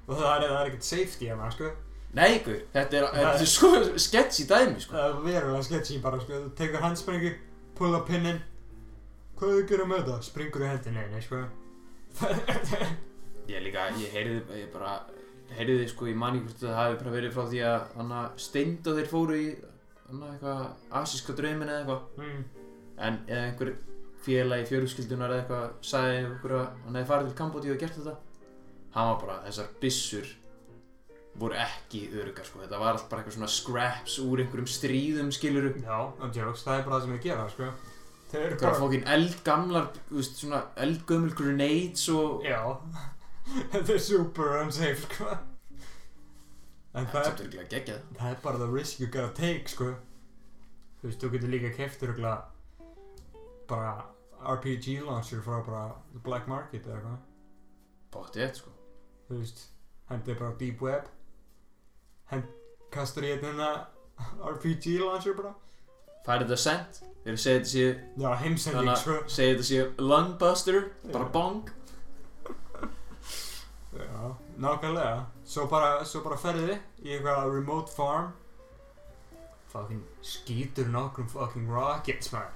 Og það er, það er ekkert safety hérna sko. Nei, ykkur, þetta er, þetta er sko sketchy dæmi sko. Það er verulega sketchy bara sko. Þú tekur handsprengi, pulla pinnin Hvað þú gera með það? Springur í hendinni, nei sko Ég líka, ég heyriði, ég bara heyriði sko, ég man ekki hvort það hafi bara verið frá því að hann að steind og þeir fóru í hann eitthvað asíska draumin eða eitthvað. Mm. en eða einhver félagi fjölskyldunar eða eitthvað sagði okkur að hann hefði farið til Kambodíu og gert þetta. Hann var bara, þessar byssur voru ekki örugar sko. Þetta var allt bara eitthvað svona scraps úr einhverjum stríðum skiluru Já, on jokes, það er bara það sem ég gera sko. Þeir eru eitthvað fókin eldgamlar, svona eldgömmul grenades og Já Þetta er super unsafe sko. En það það er er, örgulega geggjað. það er bara the risk you gotta take sko. Þú veist, þú getur líka keftur bara RPG launcher frá bara black market eða eitthvað. Bóttið eitt sko. Þú veist, hendið bara deep web. Hend, kastur í hérna RPG launcher bara. Færið þetta sent, þeir segja þetta sé Já, heimsending sko. segja þetta sé lungbuster, bara bong Já, nákvæmlega. Svo bara, svo bara ferði í eitthvað remote farm. Fucking skýtur nokkrum fucking rockets man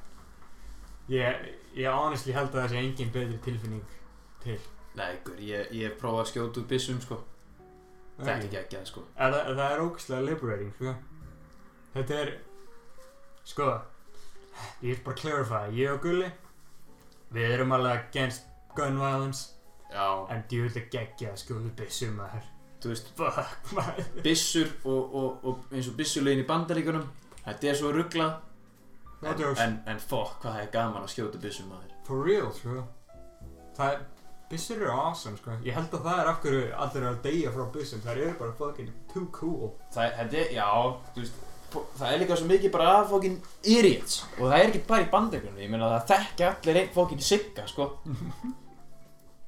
Ég, ég honestly held að það sé engin betri tilfinning til. Nei, ykkur, ég, ég hef prófað að skjóta úr byssum sko. Þetta er Ekki. geggjað sko. Er það, er ógæslega liberating, sko. Þetta er Sko Ég vil bara clarify, ég og Gulli Við erum alveg against gun violence Já, En djúvill geggja að skjóðu byssum að her þú veist, Fuck, maður. byssur og, og, og eins og byssulegin í bandaríkunum Þetta er svo rugglað No en, en, en fokk, hvað það er gaman að skjóta byssum maður. For real, sko. Er Byssur eru awesome, sko. Ég held að það er af hverju allir að deyja frá byssum. Það eru bara fucking too cool. Það, er, já, veist Það er líka svo mikið bara að fokkin idiots. Og það er ekki bara í bandaríkunum Ég meina það þekkja allir einn fokkin sigga, sko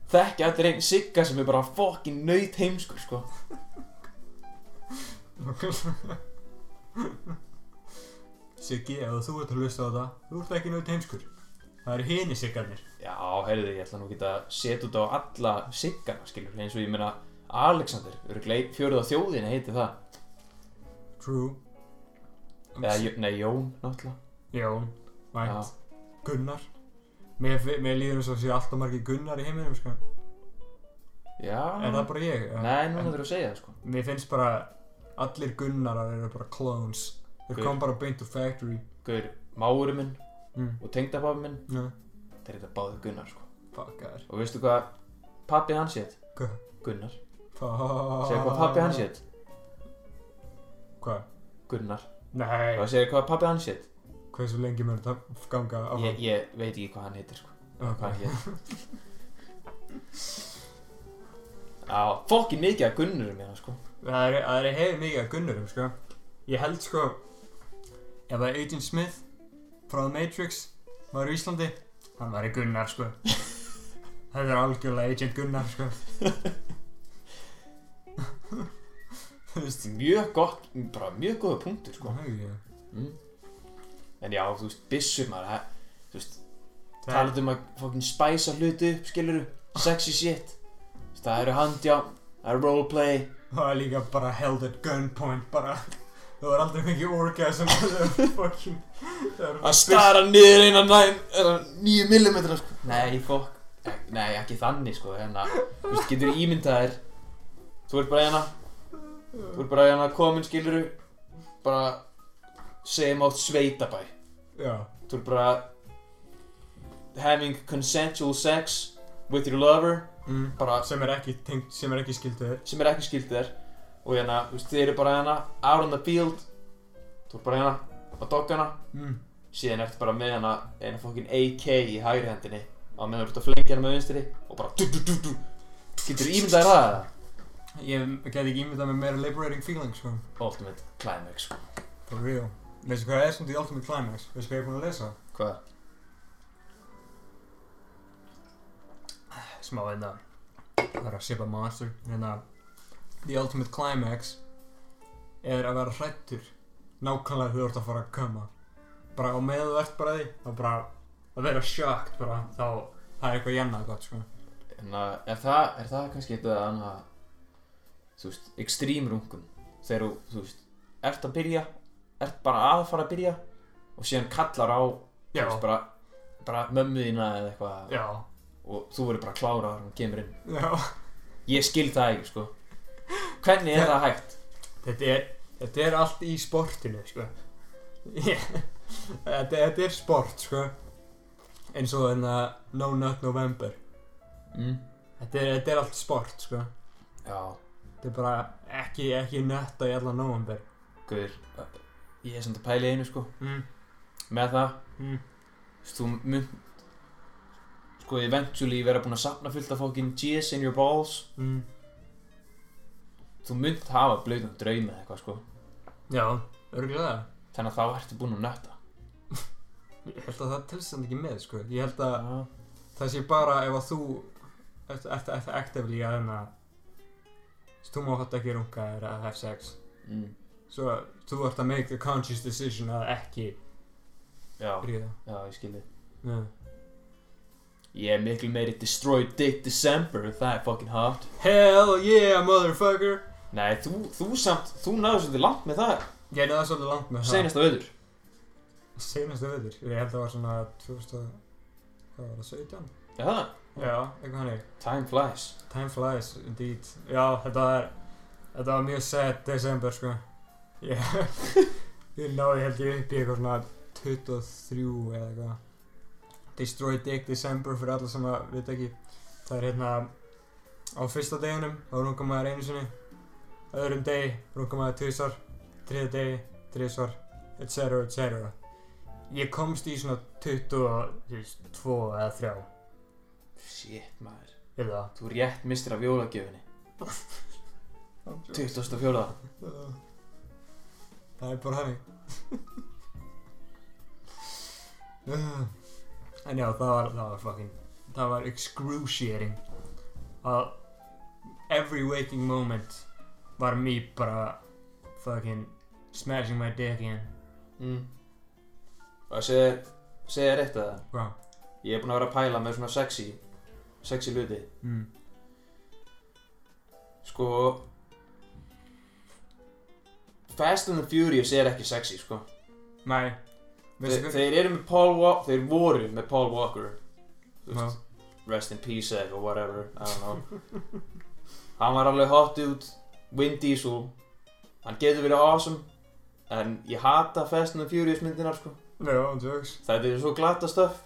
Þekkja allir einn sigga sem er bara fokkin nöyt heimskur, sko. Siggi, ef þú ert að hlusta á það Þú ert ekki naut heimskur. Það eru hini siggarnir. Já, heyrðu, ég ætla nú ekki að setja út á alla siggana, skilur, eins og ég meina Alexander, fjóruð á þjóðinni heiti það. True. Eða, nei, Jón, náttúrulega. Jón, vænt. Gunnar Mér, mér líður eins og sé alltaf margir Gunnar í heiminum sko. Já, Er það bara ég? Nei, núna En þurfum að segja það, sko Mér finnst bara Allir Gunnarar eru bara clones Þeir kom bara beint úr factory Gaur, máurinn minn mm. og tengdapappi minn Já, Þeir eru þetta báði Gunnar, sko fuck það Og veistu hvað pappi hans hétt? Hvað? Gunnar Fuck Segðu hvað pappi hans hétt? Hvað? Gunnar Nei, Það segir hvað pappi hans hétt hversu lengi mér þetta ganga áfram? ég, ég veit ekki hvað hann heitir sko Ok. Hvað hann hét Já, fokkin mikið að gunnurum hérna sko Það er, það er hefur mikið að gunnurum, sko. Ég held, sko, ef að Agent Smith frá The Matrix var í Íslandi, hann var í Gunnar, sko. Það er algjörlega Agent Gunnar, sko. Þú veist, Mjög gott, bara mjög góða punktur sko sko, hei, mm. En já, þú veist, byssur maður það- Þú veist, það talað um að fokkin spæsa hluti upp, skiluru Sexy shit. Þú Það eru handjá, það eru roleplay. Það er líka bara held at gunpoint, bara. Það var aldrei mikið orgasm, það er fucking... það er Að stara niður einan nýju millimetra sko. Nei, fokk. Nei, ekki þannig sko að, þú veist, getur ímyndað þér. Þú ert bara hérna. Þú ert bara hérna komin, skiluru Bara Segjum átt sveitabæ Já, Þú ert bara Having consensual sex With your lover mm. Bara sem er ekki tengt, sem er ekki skilduð þér. sem er ekki skilt þér og hérna, þú veist, þið eru bara hérna out on the field þú ert bara hérna á doggana Mm. síðan ertu bara með hérna eina fokkin AK í hægri hendinni og meðan þú ert að flengja hérna með vinstri og bara du, du, du, du. getur ímyndað þér það eða? Ég get ekki ímyndað með meira liberating feeling, sko. Ultimate Climax sko. For real. Veistu hvað er svona The Ultimate Climax? Veistu hvað ég er búinn að lesa? hvað? Smá hérna. Það er að sipa monster. Hérna. The Ultimate Climax er að vera hrættur. Nákvæmlega þú ert að fara að koma. Bara á meðu ert bara því. Þá bara að vera shocked bara. Þá það er eitthvað jennað gott, sko. En að, er það, er það kannski eitthvað annað þú veist, extreme rungun þegar þú veist, ert að byrja ert bara að fara að byrja og síðan kallar á veist, bara, bara mömmu þína eða eitthvað Já. og þú verður bara að klára hún kemur inn Já. ég skil það ekki, sko hvernig er það hægt? Þetta er, þetta er allt í sportinu, sko. Þetta, þetta er sport, sko. Eins og þarna No Nut November. Mm. Þetta er, þetta er allt sport, sko. já, Þetta er bara ekki, ekki nötta í allan november. guður ég er samt að pæla í einu, sko Mm. með það, Mm. þú mynd sko, eventually vera búin að sapna fullt af fókin jizz in your balls Mm. þú mynd hafa blöðum draum eða eitthvað, sko Já, örgulega. þannig að þá ertu búin að nötta Ég held að það tilstand ekki með, sko. Ég held að já, það sé bara ef að þú ert, ert, ert actively að hérna þú má hægt ekki runga að sex mm. svo þú ert að make a conscious decision að ekki já, ríða já, ég skilði yeah. ég er miklu meiri destroy dick December það er fucking hot Hell yeah motherfucker. Nei, þú, þú samt, þú náðu svolítið langt með það. Ég náði svolítið langt með það. Senast á öður Seinasta veitur Ég held að það var svona 2000 Hvað var það, 17? já, það, Já, eitthvað hannig time flies. Time flies, indeed. Já, þetta var Þetta var mjög sad December, sko Ég Ég náði held ég upp í eitthvað svona 23 eða eitthvað. Destroy Dick December fyrir alla sem að veit ekki. Það er hérna Á fyrsta deginum Þá rungar maður einu sinni. Öðrum degi rungar maður tvisar Þriða degi, þrisvar Etc, etc Ég komst í svona 22 eða 3 shit maður, Er það? þú rétt mistir af jólagjöfinni. 24. Það er bara þannig En já, það var, það var fucking Það var excruciating að every waking moment var me bara fucking smashing my dick in mm. og segja segja eitt að það Hvað? ég er búin að vera að pæla með svona sexy sexy hluti Mm. sko Fast and the Furious er ekki sexy sko. Nei. Þe, Veistu þeir eru með Paul Walker þeir voru með Paul Walker. Þú Já. veist, rest in peace eða eitthvað, whatever I don't know. Hann var alveg hot dude Vin Diesel. Hann getur verið awesome en ég hata Fast and the Furious myndinar sko. Já, jokes. Þetta er svo glata stöf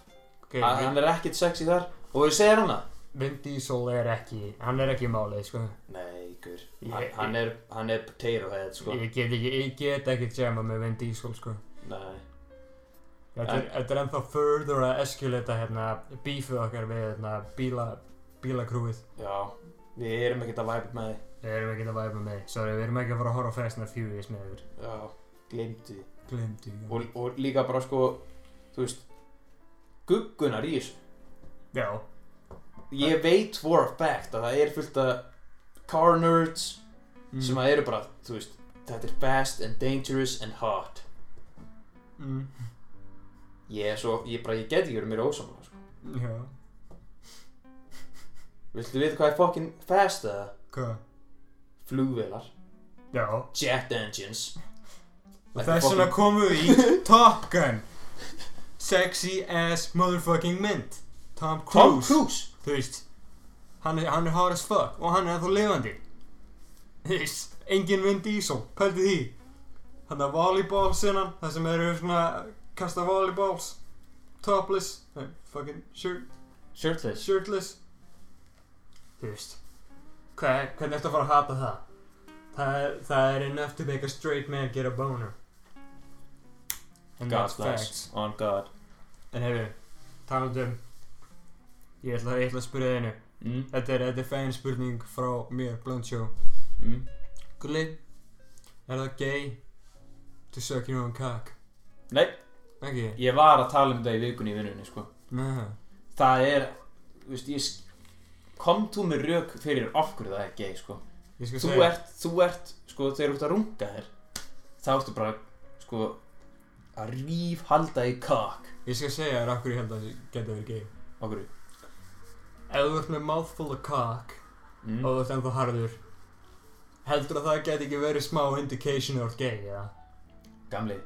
Ok, okay, hann er ekkert sexy þar. Og við segja hana. Vin Diesel er ekki Hann er ekki málið, sko. Nei, Gaur, Ég- hann, hann er, hann er potato head, sko. Ég get ekki, ég get ekki jamma með Vin Diesel sko. Nei, Þetta er, er ennþá further að eskuleta hérna bífið okkar við hérna bíla, bílakrúið. Já, við erum ekkert að væpa með þið Við erum ekki að væpa með því, sorry, við erum ekki að fara að horfa the Furious með ykkur. Já, glemdi Glimti og, og líka bara sko, þú veist guggunar í þessu. Já, Ég veit for a fact að það er fullt af car nerds mm. sem að eru bara, þú veist þetta er fast and dangerous and hot mm. Ég er svo, ég bara, ég get ekki verið mér ósamlega sko. Já, Viltu vita hvað er fucking fast eða? hvað? Flugvélar, Já jet engines Og þess vegna komum við í Top Gun Sexy ass motherfucking mynd Tom Cruise Tom Cruise Þú veist Hann er, hann er hard as fuck og hann er ennþá veist Engin Vin Diesel, pældi því. Hann er volleyball sinnan Það sem eru svona Kasta volleyballs. Topless nei, Fucking shirt, Shirtless. shirtless. Þú veist Hvað, hvernig ertu að fara að hata það? Það það er enough to make a straight man get a boner. And God that's bless, facts on God. En hefur, talandi um Ég ætla, ég ætla að spyrja þig einu mm, Þetta er, þetta er fæn spurning frá mér, Show mm. Gulli, er það gay to suck your own cock? Nei, Ekki? ég var að tala um það í vikunni í vinnunni sko. Nei Það er, þú veist, ég kom þú með rauk fyrir hverju það er gay sko. Ég þú segja ert, þú ert, sko, þegar þú ert að runga þér þá ertu bara, sko að ríf halda í kak Ég skal segja þér hverju ég held að það geta verið gay hverju Ef þú ert með mouthful of cock mm. og þú ert ennþá harður Heldur að það geti ekki verið smá indication of gay, eða? gamli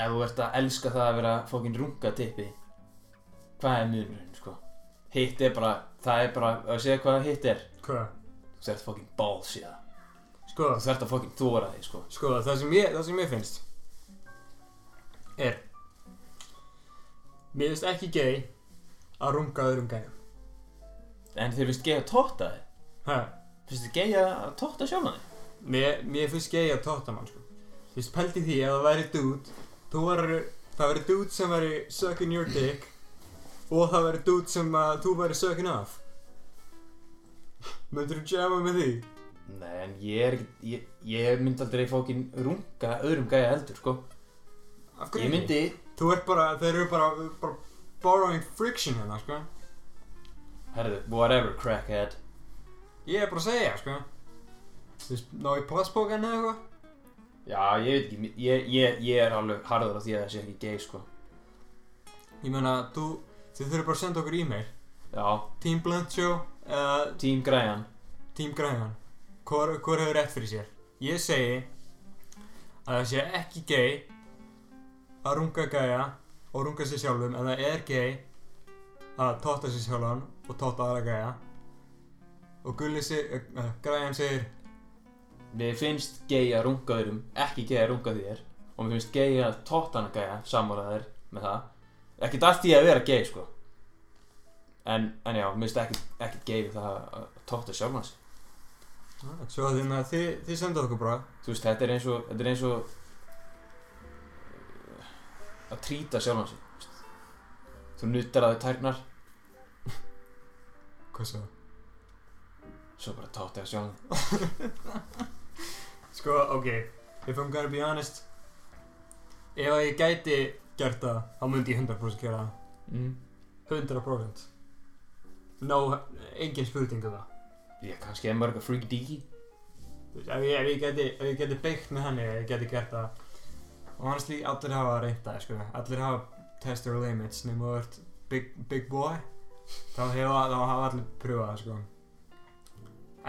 ef þú ert að elska það að vera fókin runga tippi hvað er munurinn, sko hitt er bara, það er bara, að segja hvað hitt er Hvað? þú þarft fókin balls í það Sko, þú þarft að fókin þóra því, sko sko, það sem ég, það sem ég finnst er Mér finnst ekki gay að runga öðrum gæjum. En þér finnst gay að tóta þig? Hæ? finnst þið gay að tóta sjálfan þig? Mér, mér finnst gay að tóta mann sko. Þú veist, pældi því að það væri væri, það væri dude sem væri sucking your dick Og það væri dude sem að þú væri sucking off. Myndur þú jamma með því? nei, en ég er ekki ég, ég myndi aldrei fókin runga öðrum gæja heldur, sko. Af ég myndi, Þú ert bara, þeir eru bara, bara borrowing friction hérna sko. Herðu, whatever crackhead. Ég er bara að segja sko. Þú veist, ná í plastbókan eða eitthvað? Já, ég veit ekki, ég, ég, ég er alveg harður á því að það sé ekki gay, sko. Ég meina, þú, þið þurfum bara að senda okkur e-mail. Já, Team Blunt Show eða Team Græjan Team Græðan Hvor, hvor hefur rétt fyrir sér? Ég segi að það sé ekki gay að runga gæja og runga sér sjálfum en það er gay að tóta sér sjálfan og tóta aðra gæja. Og Gulli segir, uh, Græðan segir Mér finnst gay að runga öðrum, ekki gay að runga þér. Og mér finnst gay að tóttana gæja sammála þér með það. Ekkert allt í að vera gay sko. En, en já, mér finnst ekki, ekki gay það að tótta sjálfan sig. Ah, Svo þannig að þið, þið senda okkur bara. Þú veist, þetta er eins og þetta er eins og að trýta sjálfan sig. Þú nuttar að þau tærnar. Hvað svo? svo bara tótta þér sjálfan. Sko, ok, if I'm gonna be honest ef að ég gæti gert það, þá myndi ég 100% gera það. Mm. 100% No, engin spurning um það. Ég kannski er mörg að Þú veist, ef ég, ef ég ég geti byggt með henni, ef ég geti gert það og honestly, allir hafa reynt það, sko. Allir hafa test their limits. Nema þú ert big, big boy þá hefa, þá hafa allir pröfað það, sko.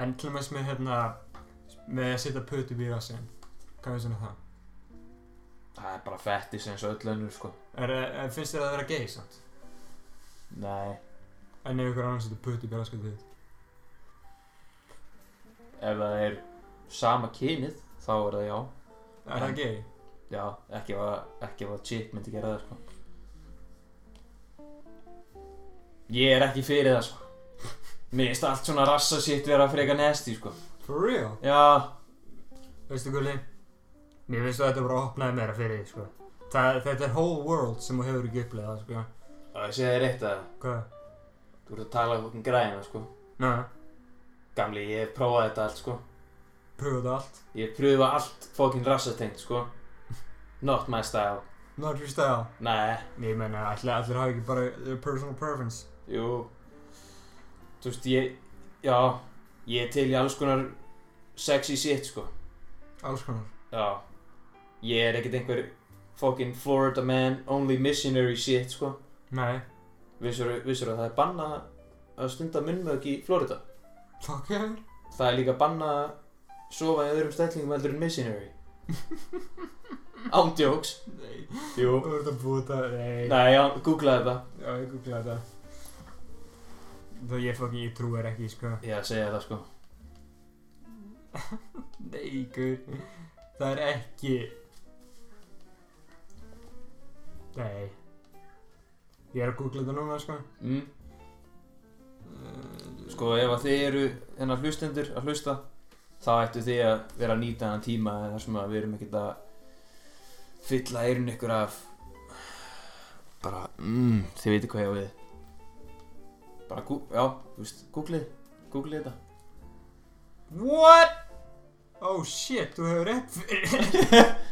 En til og með með hérna með að setja putt upp í rassin hvað finnst þér um það? það er bara fettis eins og öll önnur sko. Finnst þér að vera gay, samt? nei, En ef ykkur annar setja putt upp í rassin ef það er sama kynið þá er það já. Er það gay? Já, ekki ef að, chick myndi gera það sko ég er ekki fyrir það sko Mér finnst allt svona rassa sitt vera freka nasty sko For real? Já, Veistu Gulli? Mér finnst þetta bara opnaði meira fyrir því, sko. Það, þetta er whole world sem þú hefur ekki upplegað, sko. það sé þér eitt að Hvað? Þú ert að tala um okkur græna sko Næ, Gamli, ég hef prófað þetta allt sko pröfu þetta allt. Ég hef pröfað allt fokkin rassatengt sko Not my style Not your style. Nei, Ég menna, allir, hafa ekki bara their personal preference. jú Þú veist, ég Já, ég til í alls konar sexy shit sko Alls konar. Já Ég er ekkert einhver fokkin Florida man only missionary shit sko Nei. Vissur, vissur að það er banna að stunda munnmög í Florida Fuck yeah. Það er líka banna að sofa í öðrum stellingum heldur en missionary Ándjóks Nei. Jú Þú ert að búta, nei. Nei, já, googlaði þetta Já, ég googlaði þetta. Þó ég fucking, ég trú þér ekki, sko. Ég segja það sko Nei, guð. Það er ekki... Nei. Ég er að googla þetta núna, sko. mm. Uh, Sko, ef að þið eru þennan hlustendur að hlusta þá ættu þið að vera að nýta þennan tíma þar sem að við erum ekkert að fylla eirun ykkur af bara, mm, þið veitir hvað ég á við bara, já, þú veist, googlið googlið þetta What? Oh shit, þú hefur rétt fyrir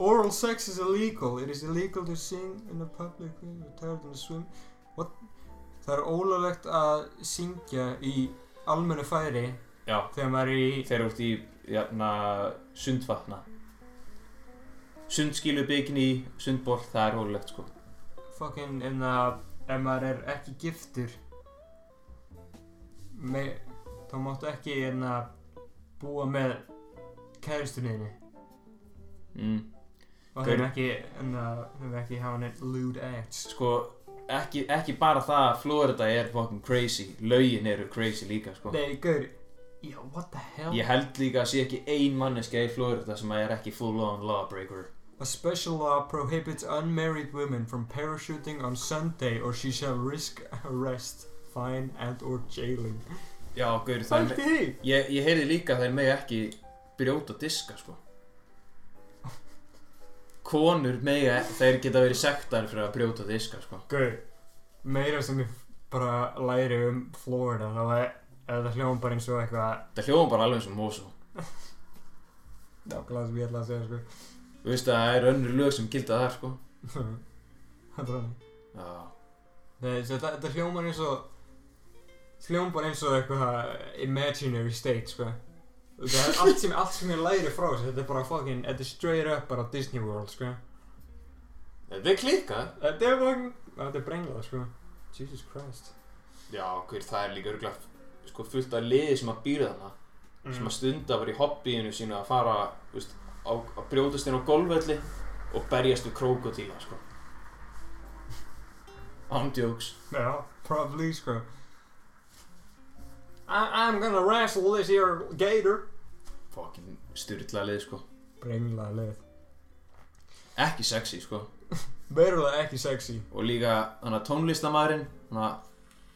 Oral sex is illegal. It is illegal to sing in a public swim. What? Það er ólöglegt að syngja í almennu færi Já, þegar maður er í... þeir eru út í jafna, sundvatna sundskilu bygni sundból, það er hólulegt sko. Fucking, en að ef maður er ekki giftur me, þá máttu ekki en að búa með kæristunniðinni mm. og Gaur- þeim ekki, en að þeim ekki hafa neitt lewd acts. Sko, ekki, ekki bara það að Florida er fucking crazy lögin eru crazy líka sko. Nei, gaur, já, what the hell? Ég held líka að sé ekki ein manneskja í Florida sem er ekki full on lawbreaker A special law prohibits unmarried women from parachuting on Sunday or she shall risk arrest, fine and or jailing. Já, gaur, það er Fælti því? Ég, ég heyrði líka að þeir megi ekki brjóta diska, sko Konur megi, þeir geta verið sektar fyrir að brjóta diska, sko Gaur, meira sem ég bara læri um Florida þá er er það hljóðum bara eins og eitthvað Það hljóðum bara alveg eins og Mosó nákvæmlega sem ég ætla að segja sko Þú veist að það er önnur lög sem gilda þar, sko. Það er þannig. Já, Nei, þetta, hljómar eins og hljómar eins og eitthvað imaginary state sko. Það er allt sem, allt sem ég læri frá þessu Þetta er bara fucking, þetta er straight up bara Disney World sko. Þetta er klikkað. Þetta er fucking, þetta er brenglað sko. Jesus Christ. Já, hver, það er líka örgulega sko, fullt af liði sem að býra þarna sem að stunda bara í hobbyinu sínu að fara þú veist, á, að brjótast inn á golfvelli og berjast við krókotíla sko. Ándjóks Já, probably sko. I, I'm gonna wrestle this here gator. Fucking styrla lið sko. Brenglað lið Ekki sexy sko. Verulega ekki sexy. Og líka hann að tónlistamæðurinn hann að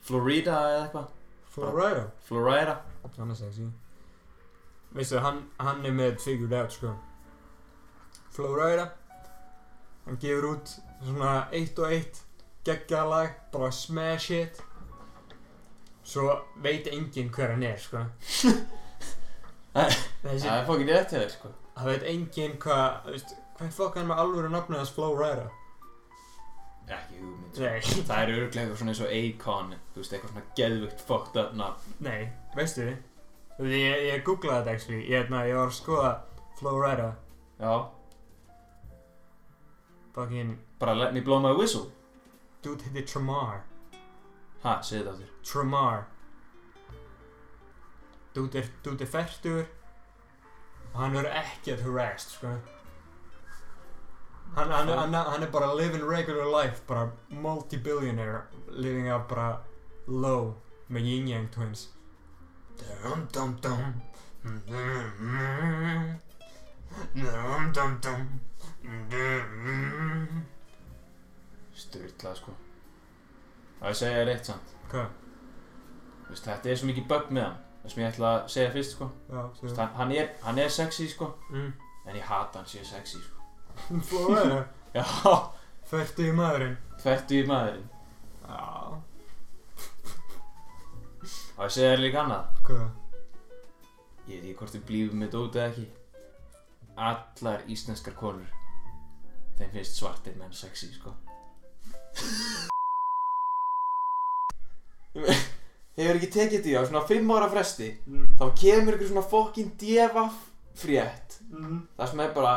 Florida eða eitthvað. Florida? Florida. Hann er sexy. Veistu, hann, hann er með figured out sko Flowrider Hann gefur út svona eitt og eitt geggjað lag, bara smash hit Svo veit enginn hver hann er sko Þessi, Það er fucking rétt hjá þér sko. það veit enginn hvað, hvað fokk hann með alvöru nafnið hans Flowrider? Ekki hugmynd sko. Það er örgulega eitthvað svona eins og Akon Þú veist, eitthvað svona geðvögt fucked up nafn nei, veistu þið? Ég, ég googlaði þetta actually, ég, hérna, ég var að skoða Flowrider Já, Fucking, bara let me blow my whistle. Dude hitti Tramar Ha, segðu þetta aftur. Tramar Dude er, dude er færtur. Og hann er ekkert harassed sko. Hann, hann, hann, hann er bara living regular life bara multi-billionaire living out bara low með Yin Yang Twins. Dum dum dum. Dum dum dum Styrla sko. Það er að segja þér eitt samt. Hvað? veist, þetta er svo mikið bug með hann það sem ég ætla að segja fyrst sko. Já, Þú veist, hann, hann, er, hann er sexy sko. Mm. en ég hata hann sé sexy sko. Flóðið já, Færtu í maðurinn. Hvertu í maðurinn. Já. Og ég segja þér líka annað. Hvað? ég veit ekki hvort við blífum með dót eða ekki. Allar íslenskar konur þeim finnst svartir menn sexy sko hefur ekki tekið því á svona 5 ára fresti Mm. þá kemur ykkur svona fokkin devaf frétt Mm. það sem er bara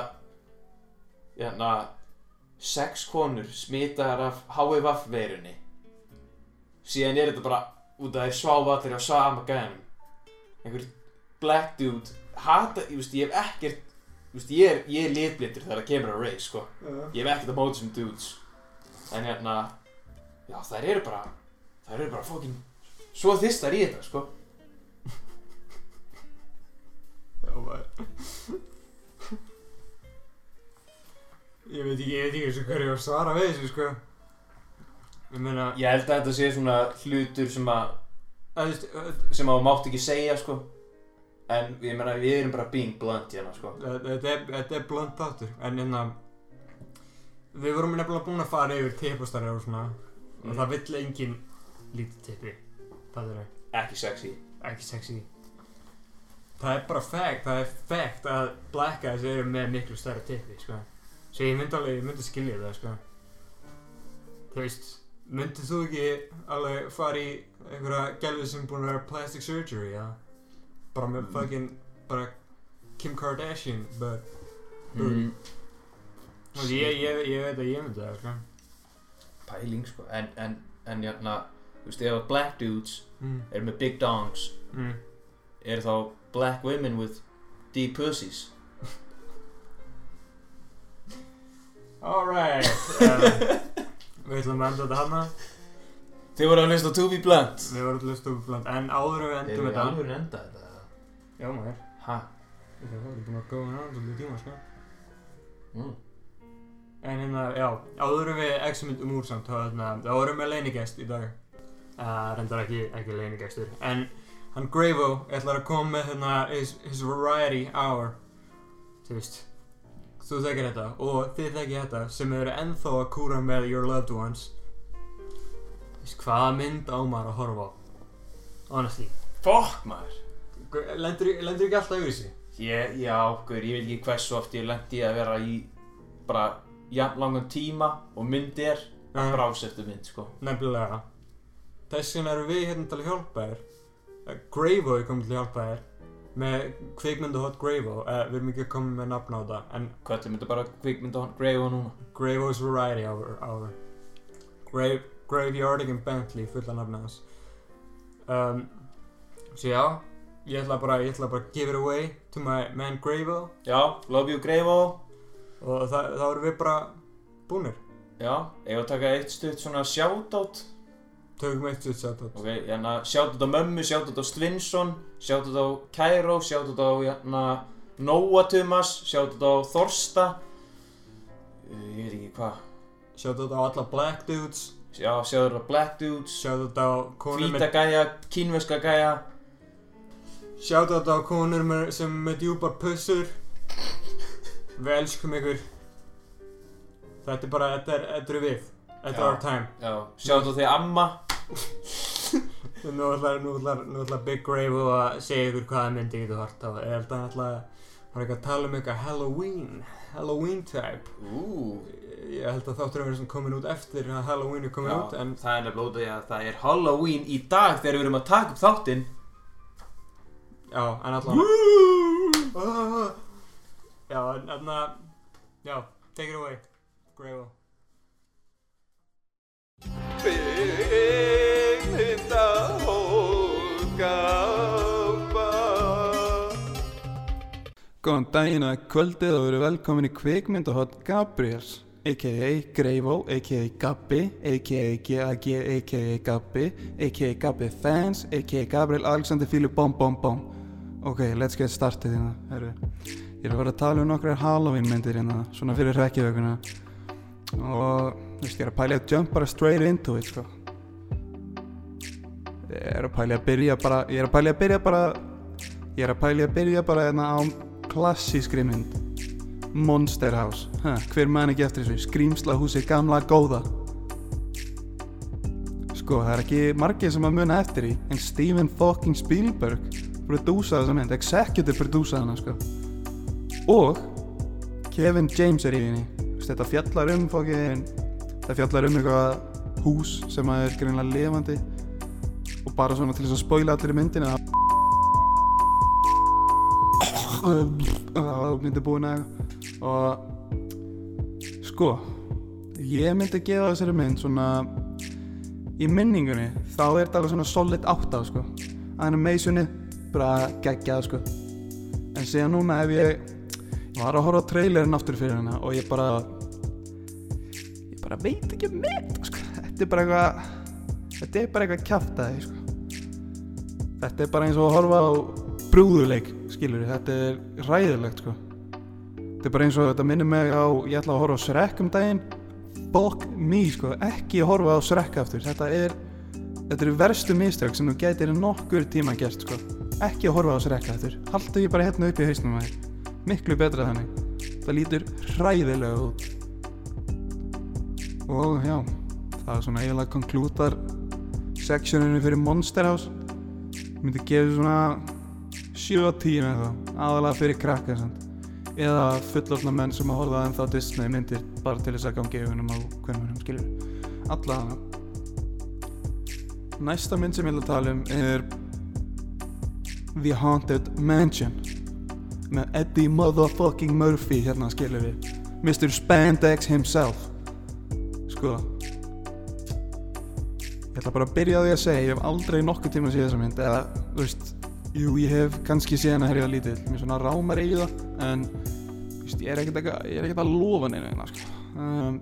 hérna sex konur smitaðar af HIV veirunni síðan er þetta bara út af þeir sváfa allir á sama gænum einhver black dude hata, ég veist, ég hef ekkert þú veist, ég er, ég er litblindur þegar það kemur að race, sko. Já. ég hef ekkert að móta sem dudes. En hérna já, þær eru bara þær eru bara fokkin svo þistar í þetta, sko. Já, maður. Ég veit ekki, ég veit ekki eins og hverju að svara við þessu, sko. Ég meina, ég held að þetta sé svona hlutur sem að sem að þú mátt ekki segja, sko en ég meina, við erum bara being blunt hérna, sko. Þetta er, þetta er blönd þáttur. En hérna Við vorum nefnilega búin að fara yfir tippastarri og svona. Og Mm. það vill engin lítið tippi Það er ekki sexy. Ekki sexy. Það er bara fact, það er fact að black guys eru með miklu stærra tippi, sko. Svo ég myndi alveg, ég myndi skilja það, sko. Þú veist, myndið þú ekki alveg fara í einhverja gælvi sem búin að vera plastic surgery, já? Bara með fucking, bara Kim Kardashian, but mm. Veist, ég, ég, ég veit að ég myndi það, sko pæling, sko en, en, en hérna, þú veist, ef að black dudes mm. eru með big dongs Mm. eru þá black women with deep pussies Alright uh, Við ætlum að enda þetta hana þið voru að hlusta á To Be Blunt Við vorum til að stofa bland En áður við endum þetta alveg enda þetta? Já maður. Ha? Við erum búin að góða hann svolítið tíma sko. Mm. En hérna, já, áður en við exumindum úr samt þá hérna, þá erum við leinigest í dag. Uh, Reyndar ekki, ekki leinigestur En hann Gravo ætlar að koma með hérna his, his variety hour. Þú veist Þú þekkir þetta og þið þekkir þetta sem eru ennþá að kúra með your loved ones. Þú veist, hvaða mynd á maður að horfa á? Honestly. Fuck maður Lendur, ekki alltaf yfir þessi? ég, já, guður, ég veit ekki hversu oft ég lendi að vera í bara jafn langan tíma og mynd er að brása eftir mynd, sko. Nefnilega. Þess vegna erum við hérna til að hjálpa þér. Eh, Gravo er komið til að hjálpa þér með kvikmyndu hot Gravo uh, við erum ekki að koma með nafn á þetta en hvað er þetta bara kvikmynda hann Grey núna Gravo's Variety Hour, hour. Grave, Graveyard and Bentley fulla nafni hans. Um, svo já ég ætla bara, ég ætla bara að give it away to my man Gravo já, love you Grey og það, þá erum við bara búnir. Já, ég að taka eitt stutt svona shoutout? Tökum eitt sér sett Ok, hérna, shoutout á mömmu, shoutout á Stvinsson, shoutout á Kæró, shoutout á hérna, Nóa Tumas, shoutout á Þorsta, uh, ég veit ekki hvað, Shoutout á alla black dudes. Já, shoutout á Black Dudes, Shoutout á konur Hvíta gæja, Kínveska gæja, Shoutout á konur með, sem með djúpar pussur. Við elskum ykkur. Þetta er bara, þetta er, þetta er við. Þetta er our time. Já, shoutout því Amma, Nú ætlar, nú ætlar, nú ætlar Big Grave að segja ykkur hvaða myndi getur hort á. Ég held að hann ætla hann er eitthvað að tala um eitthvað Halloween. Halloween type. Ú, Ég held að þáttur að vera svona komin út eftir að Halloween er komin já, út En það er nefnilega út af því að það er Halloween í dag þegar við erum að taka upp þáttinn. Já, en allan Já, en þarna Já, take it away Grave Góðan daginn að kvöldið og verið velkomin í kvikmyndahot Gabriels a.k.a. Greifó, a.k.a. Gabbi, a.k.a. G.A.G. a.k.a. Gabbi, a.k.a. Gabbi Fans, a.k.a. Gabriel Alexander Fílu Bom Bom Bom. Ok, let's get started hérna. Ég er að fara að tala um nokkrar Halloween myndir hérna, svona fyrir hrekkjavökunna. Og, ég er að pæla að jump bara straight into it, sko. ég er að pæli að byrja bara ég er að pæli að byrja bara ég er að pæli að byrja bara hérna á klassískri mynd Monster House ha, hver man ekki eftir þessu skrýmsla húsi gamla góða sko það er ekki margir sem að muna eftir í en Steven fucking Spielberg prodúsaði þessa mynd, executive prodúsaði hana sko. Og Kevin James er í henni. Þetta fjallar um fokkin það fjallar um eitthvað hús sem er greinlega lifandi. Og bara svona til þess að spoila allir í myndinu að það myndi búin að og sko ég myndi gefa þessari mynd svona í minningunni þá er þetta alveg svona solid 8 sko. Animationi bara geggjað sko. En síðan núna ef ég ég var að horfa á trailerin aftur fyrir hana og ég bara ég bara veit ekki um þetta sko. Þetta er bara eitthvað þetta er bara eitthvað kjaftaði sko. Þetta er bara eins og að horfa á brúðuleik skilur þetta er ræðilegt sko. Þetta er bara eins og þetta minnir mig á ég ætla að horfa á Shrek um daginn. Fuck me sko, ekki að horfa á Shrek aftur. Þetta er þetta eru verstu mistök sem þú gætir nokkur tíma gert sko, ekki að horfa á Shrek aftur haldu ég bara hérna upp í hausnum að þér miklu betra þannig. Það lítur hræðilega út. Og já það er svona eiginlega konklútar sectioninu fyrir Monster House. Myndi gefa svona 7-10 með það aðalega fyrir krakka eða fullorðna menn sem að horfa ennþá Disney myndir bara til þess að gangi augunum á hvernig hann skilur allavega næsta mynd sem ég vil að tala um er The Haunted Mansion með Eddie motherfucking Murphy hérna skilur við. Mr. Spandex himself. Sko ég ætla bara að byrja á því að segja ég hef aldrei nokkuð tíma að sé þessa mynd eða, þú veist, jú, ég hef kannski séð hana herrið lítill, mér svona rámar í það en, veist, ég er ekkert ég er ekkert að lofa neina hérna, sko. Um,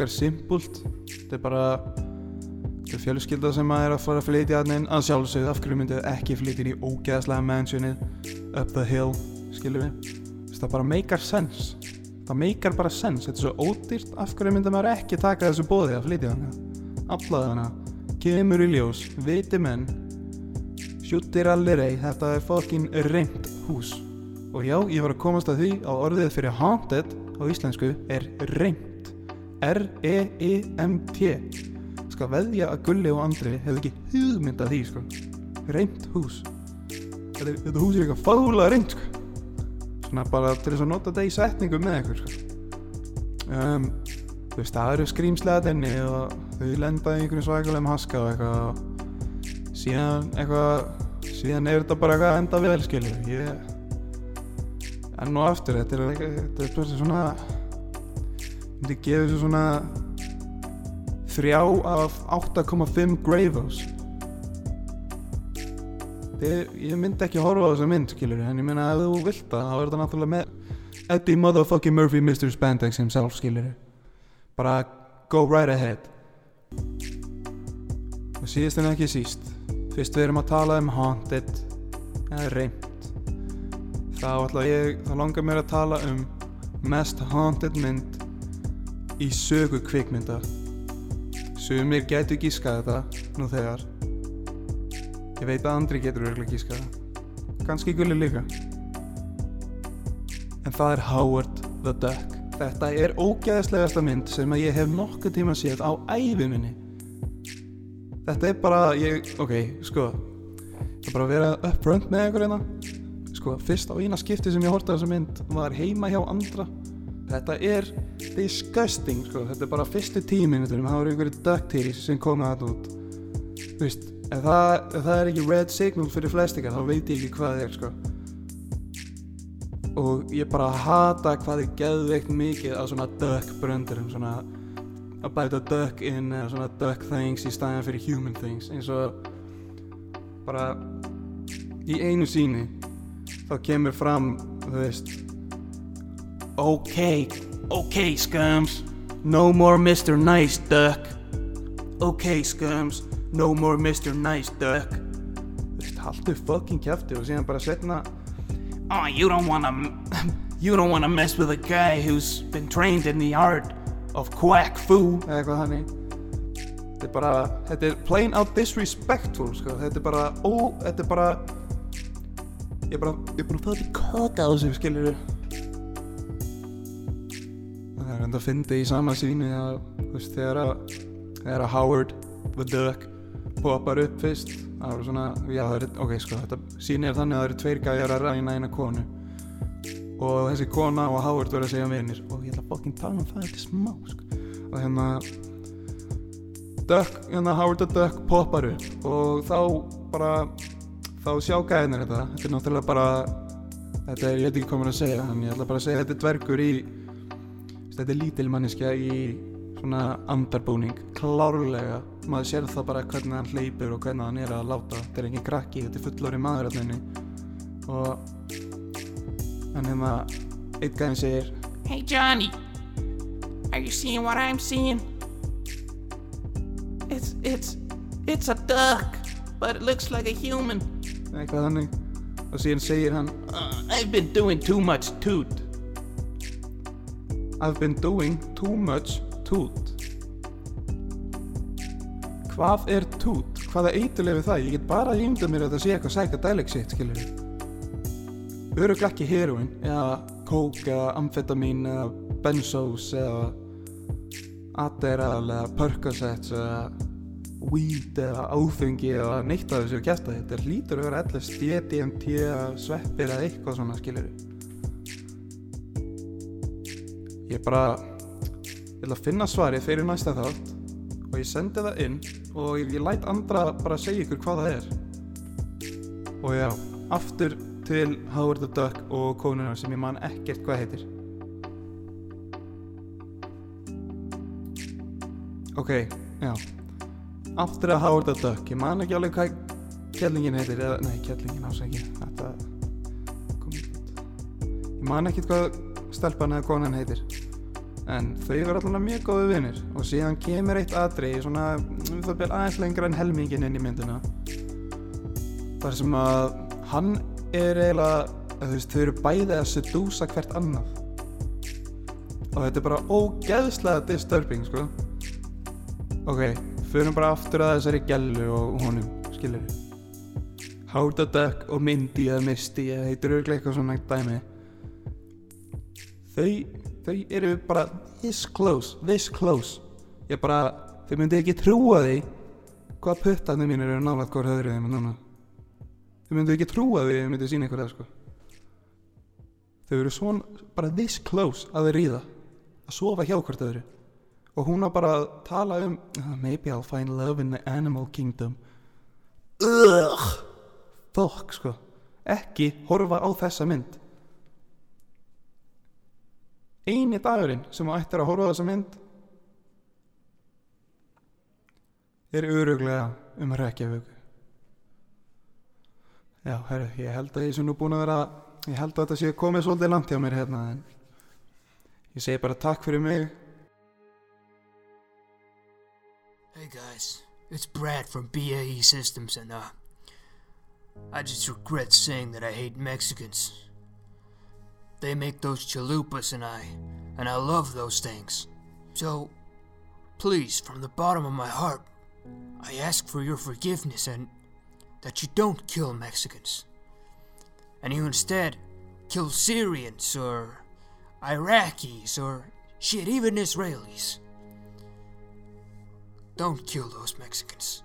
er simpult þetta er bara er fjölskylda sem að er að fara að flytja að neinn að sjálfsögðu, af hverju myndið ekki flytja í ógeðslega mansionið up the hill, skilur við það bara meikar sense. Það meikar bara sense, þetta er svo ódýrt. Af hverju myndið maður ekki taka þessu bóði að flytja hana. Allaðana, kemur í ljós. Viti menn. Sjúttir allir ei, þetta er fokkin reynd hús. Og já, ég var að komast að því að orðið fyrir haunted á íslensku er reynd R-E-I-M-T skal veðja að Gulli og Andri hefði ekki hugmynd að því sko. Reynd hús. Þetta, þetta hús er eitthvað fálega reynd sko. Svona bara til þess að nota þetta í setningu með eitthvað sko. Um, þú veist, það eru skrýmslega þenni og þau lenda í einhverjum svakalegum haska og eitthvað og síðan eitthvað síðan er þetta bara eitthvað enda vel skilur. Ég en nú aftur, þetta er þetta er svona myndi gefa þessu svona þrjá af 8,5 Gravos Þið, ég myndi ekki horfa á þessa mynd skilur en ég meina ef þú vilt það þá er þetta náttúrulega með Eddie motherfucking Murphy Mr. Spandex himself skilur bara go right ahead. Og síðast en ekki síst fyrst við erum að tala um haunted eða reynd þá ætla ég, þá langar mér að tala um mest haunted mynd í sögu kvikmynda sumir gætu gískað þetta nú þegar. Ég veit að andri getur örgulega gískað það. Kannski gulli líka. En það er Howard the Duck. Þetta er ógæðislegasta mynd sem að ég hef nokkuð tíma séð á ævi minni. Þetta er bara ég, ok, sko ég er bara að vera upfront með einhver hérna. Sko, fyrst á eina skipti sem ég á þessa mynd var heima hjá andra þetta er disgusting sko, þetta er bara fyrstu tímin það voru einhverju duckteries sem komið þetta út. Þú veist, ef það, ef það er ekki red signal fyrir flestingar þá veit ég ekki hvað það er sko. Og ég bara hata hvað er geðveikt mikið af svona duck bröndurum svona að bæta duck in eða svona duck things í staðan fyrir human things. Eins og bara í einu síni þá kemur fram þú veist ok, ok scums no more Mr. Nice Duck ok scums no more Mr. Nice Duck haldu fucking kjafti og síðan bara setna Oh, you don't wanna. You don't wanna mess with a guy who's been trained in the art of quack fu eða eitthvað þannig þetta er bara, þetta er plain out disrespectful sko, þetta er bara, ó, þetta er bara ég er bara, ég er bara að fá þetta kaka á þessu, skiljur það enda að fyndi í sama síni að, þú veist, þegar að þegar að Howard the Duck poppar upp fyrst það var svona, já það er, ok sko þetta síni er þannig að það eru tveir gæjar að ræna eina konu. Og þessi kona og Howard verður að segja vinir. Og ég ætla að fokkin tala um það þetta smá sko. og hérna Duck, hérna Howard the Duck poppar upp. Og þá bara þá sjá gæðinir þetta. Þetta er náttúrulega bara þetta er, ég veit ekki maður að segja en ég ætla bara að segja þetta er dvergur í þetta er lítil manneskja í svona andarbúning klárlega, maður sér það bara hvernig hann hleypur og hvernig hann er að láta þetta er engin krakki, þetta er fullori maður og en hérna eitt gæðin segir Hey, Johnny. Are you seeing what I'm seeing? It's, it's, it's a duck, but it looks like a human. eitthvað þannig og síðan segir hann Uh, I've been doing too much toot. I've been doing too much toot Hvað er toot? Hvaða eituleg við það? Ég get bara ímyndað mér að það sé eitthvað psychedelic shit, skilur við Öruglega ekki heroin eða coke eða amfetamin eða benzos eða Adderall eða Percocets eða weed eða áfengi eða neitt af þessu gæsta þetta er hlýtur að vera LSD, DMT eða sveppir eða eitthvað svona skilur ég bara ég ætla að finna svarið fyrir næsta þátt og ég sendi það inn og ég, ég læt andra bara segja ykkur hvað það er. Og já, aftur til Howard the Duck og konuna sem ég man ekkert hvað heitir. Ok, já. Aftur að Howard the Duck. Ég man ekki alveg hvað kellingin heitir eða, nei, kellingin ásæki þetta kom ekki út. Ég man ekkert hvað stelpan eða konan heitir. En þau verður allavega mjög góðu vinnir og síðan kemur eitt atrið svona, um það byrja aðeins lengra en helmingin inn í myndina. Þar sem að hann er eiginlega þú veist, þau eru bæði að sedúsa hvert annað. Og þetta er bara ógeðslega disturbing sko. Ok, förum bara aftur að þessari gælu og honum, the Duck og Mindy eða Misty eða heitir örglega eitthvað svona dæmi þau þau eru bara this close, this close. Ég bara, þau myndi ekki trúa því hvað puttandi mín eru nálægt hvort höfður þeim núna. Þau myndi ekki trúa því þau myndi sína ykkur það sko. Þau eru svona, bara this close að þau ríða að sofa hjá hvort öðru. Og hún á bara að tala um "Uh, maybe I'll find love in the animal kingdom. Ugh! Fokk sko. Ekki horfa á þessa mynd eini dagurinn sem þú ættir að horfa þessa mynd er öruglega um Reykjavík já, herru, ég held að ég sem nú búin að vera ég held að þetta sé komið svolítið langt hjá mér hérna en ég segi bara takk fyrir mig Hey guys, it's Brad from BAE Systems, and uh, I just regret saying that I hate Mexicans. They make those chalupas, and I, and I love those things. So, please, from the bottom of my heart, I ask for your forgiveness and that you don't kill Mexicans, and you instead kill Syrians or Iraqis or shit, even Israelis. Don't kill those Mexicans.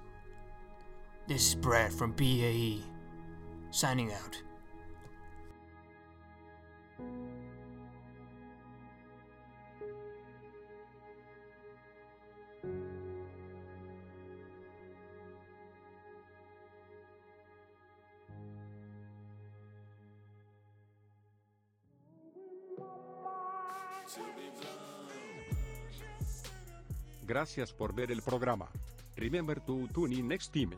This is Brad from BAE, signing out. Gracias por ver el programa. Remember to tune in next time.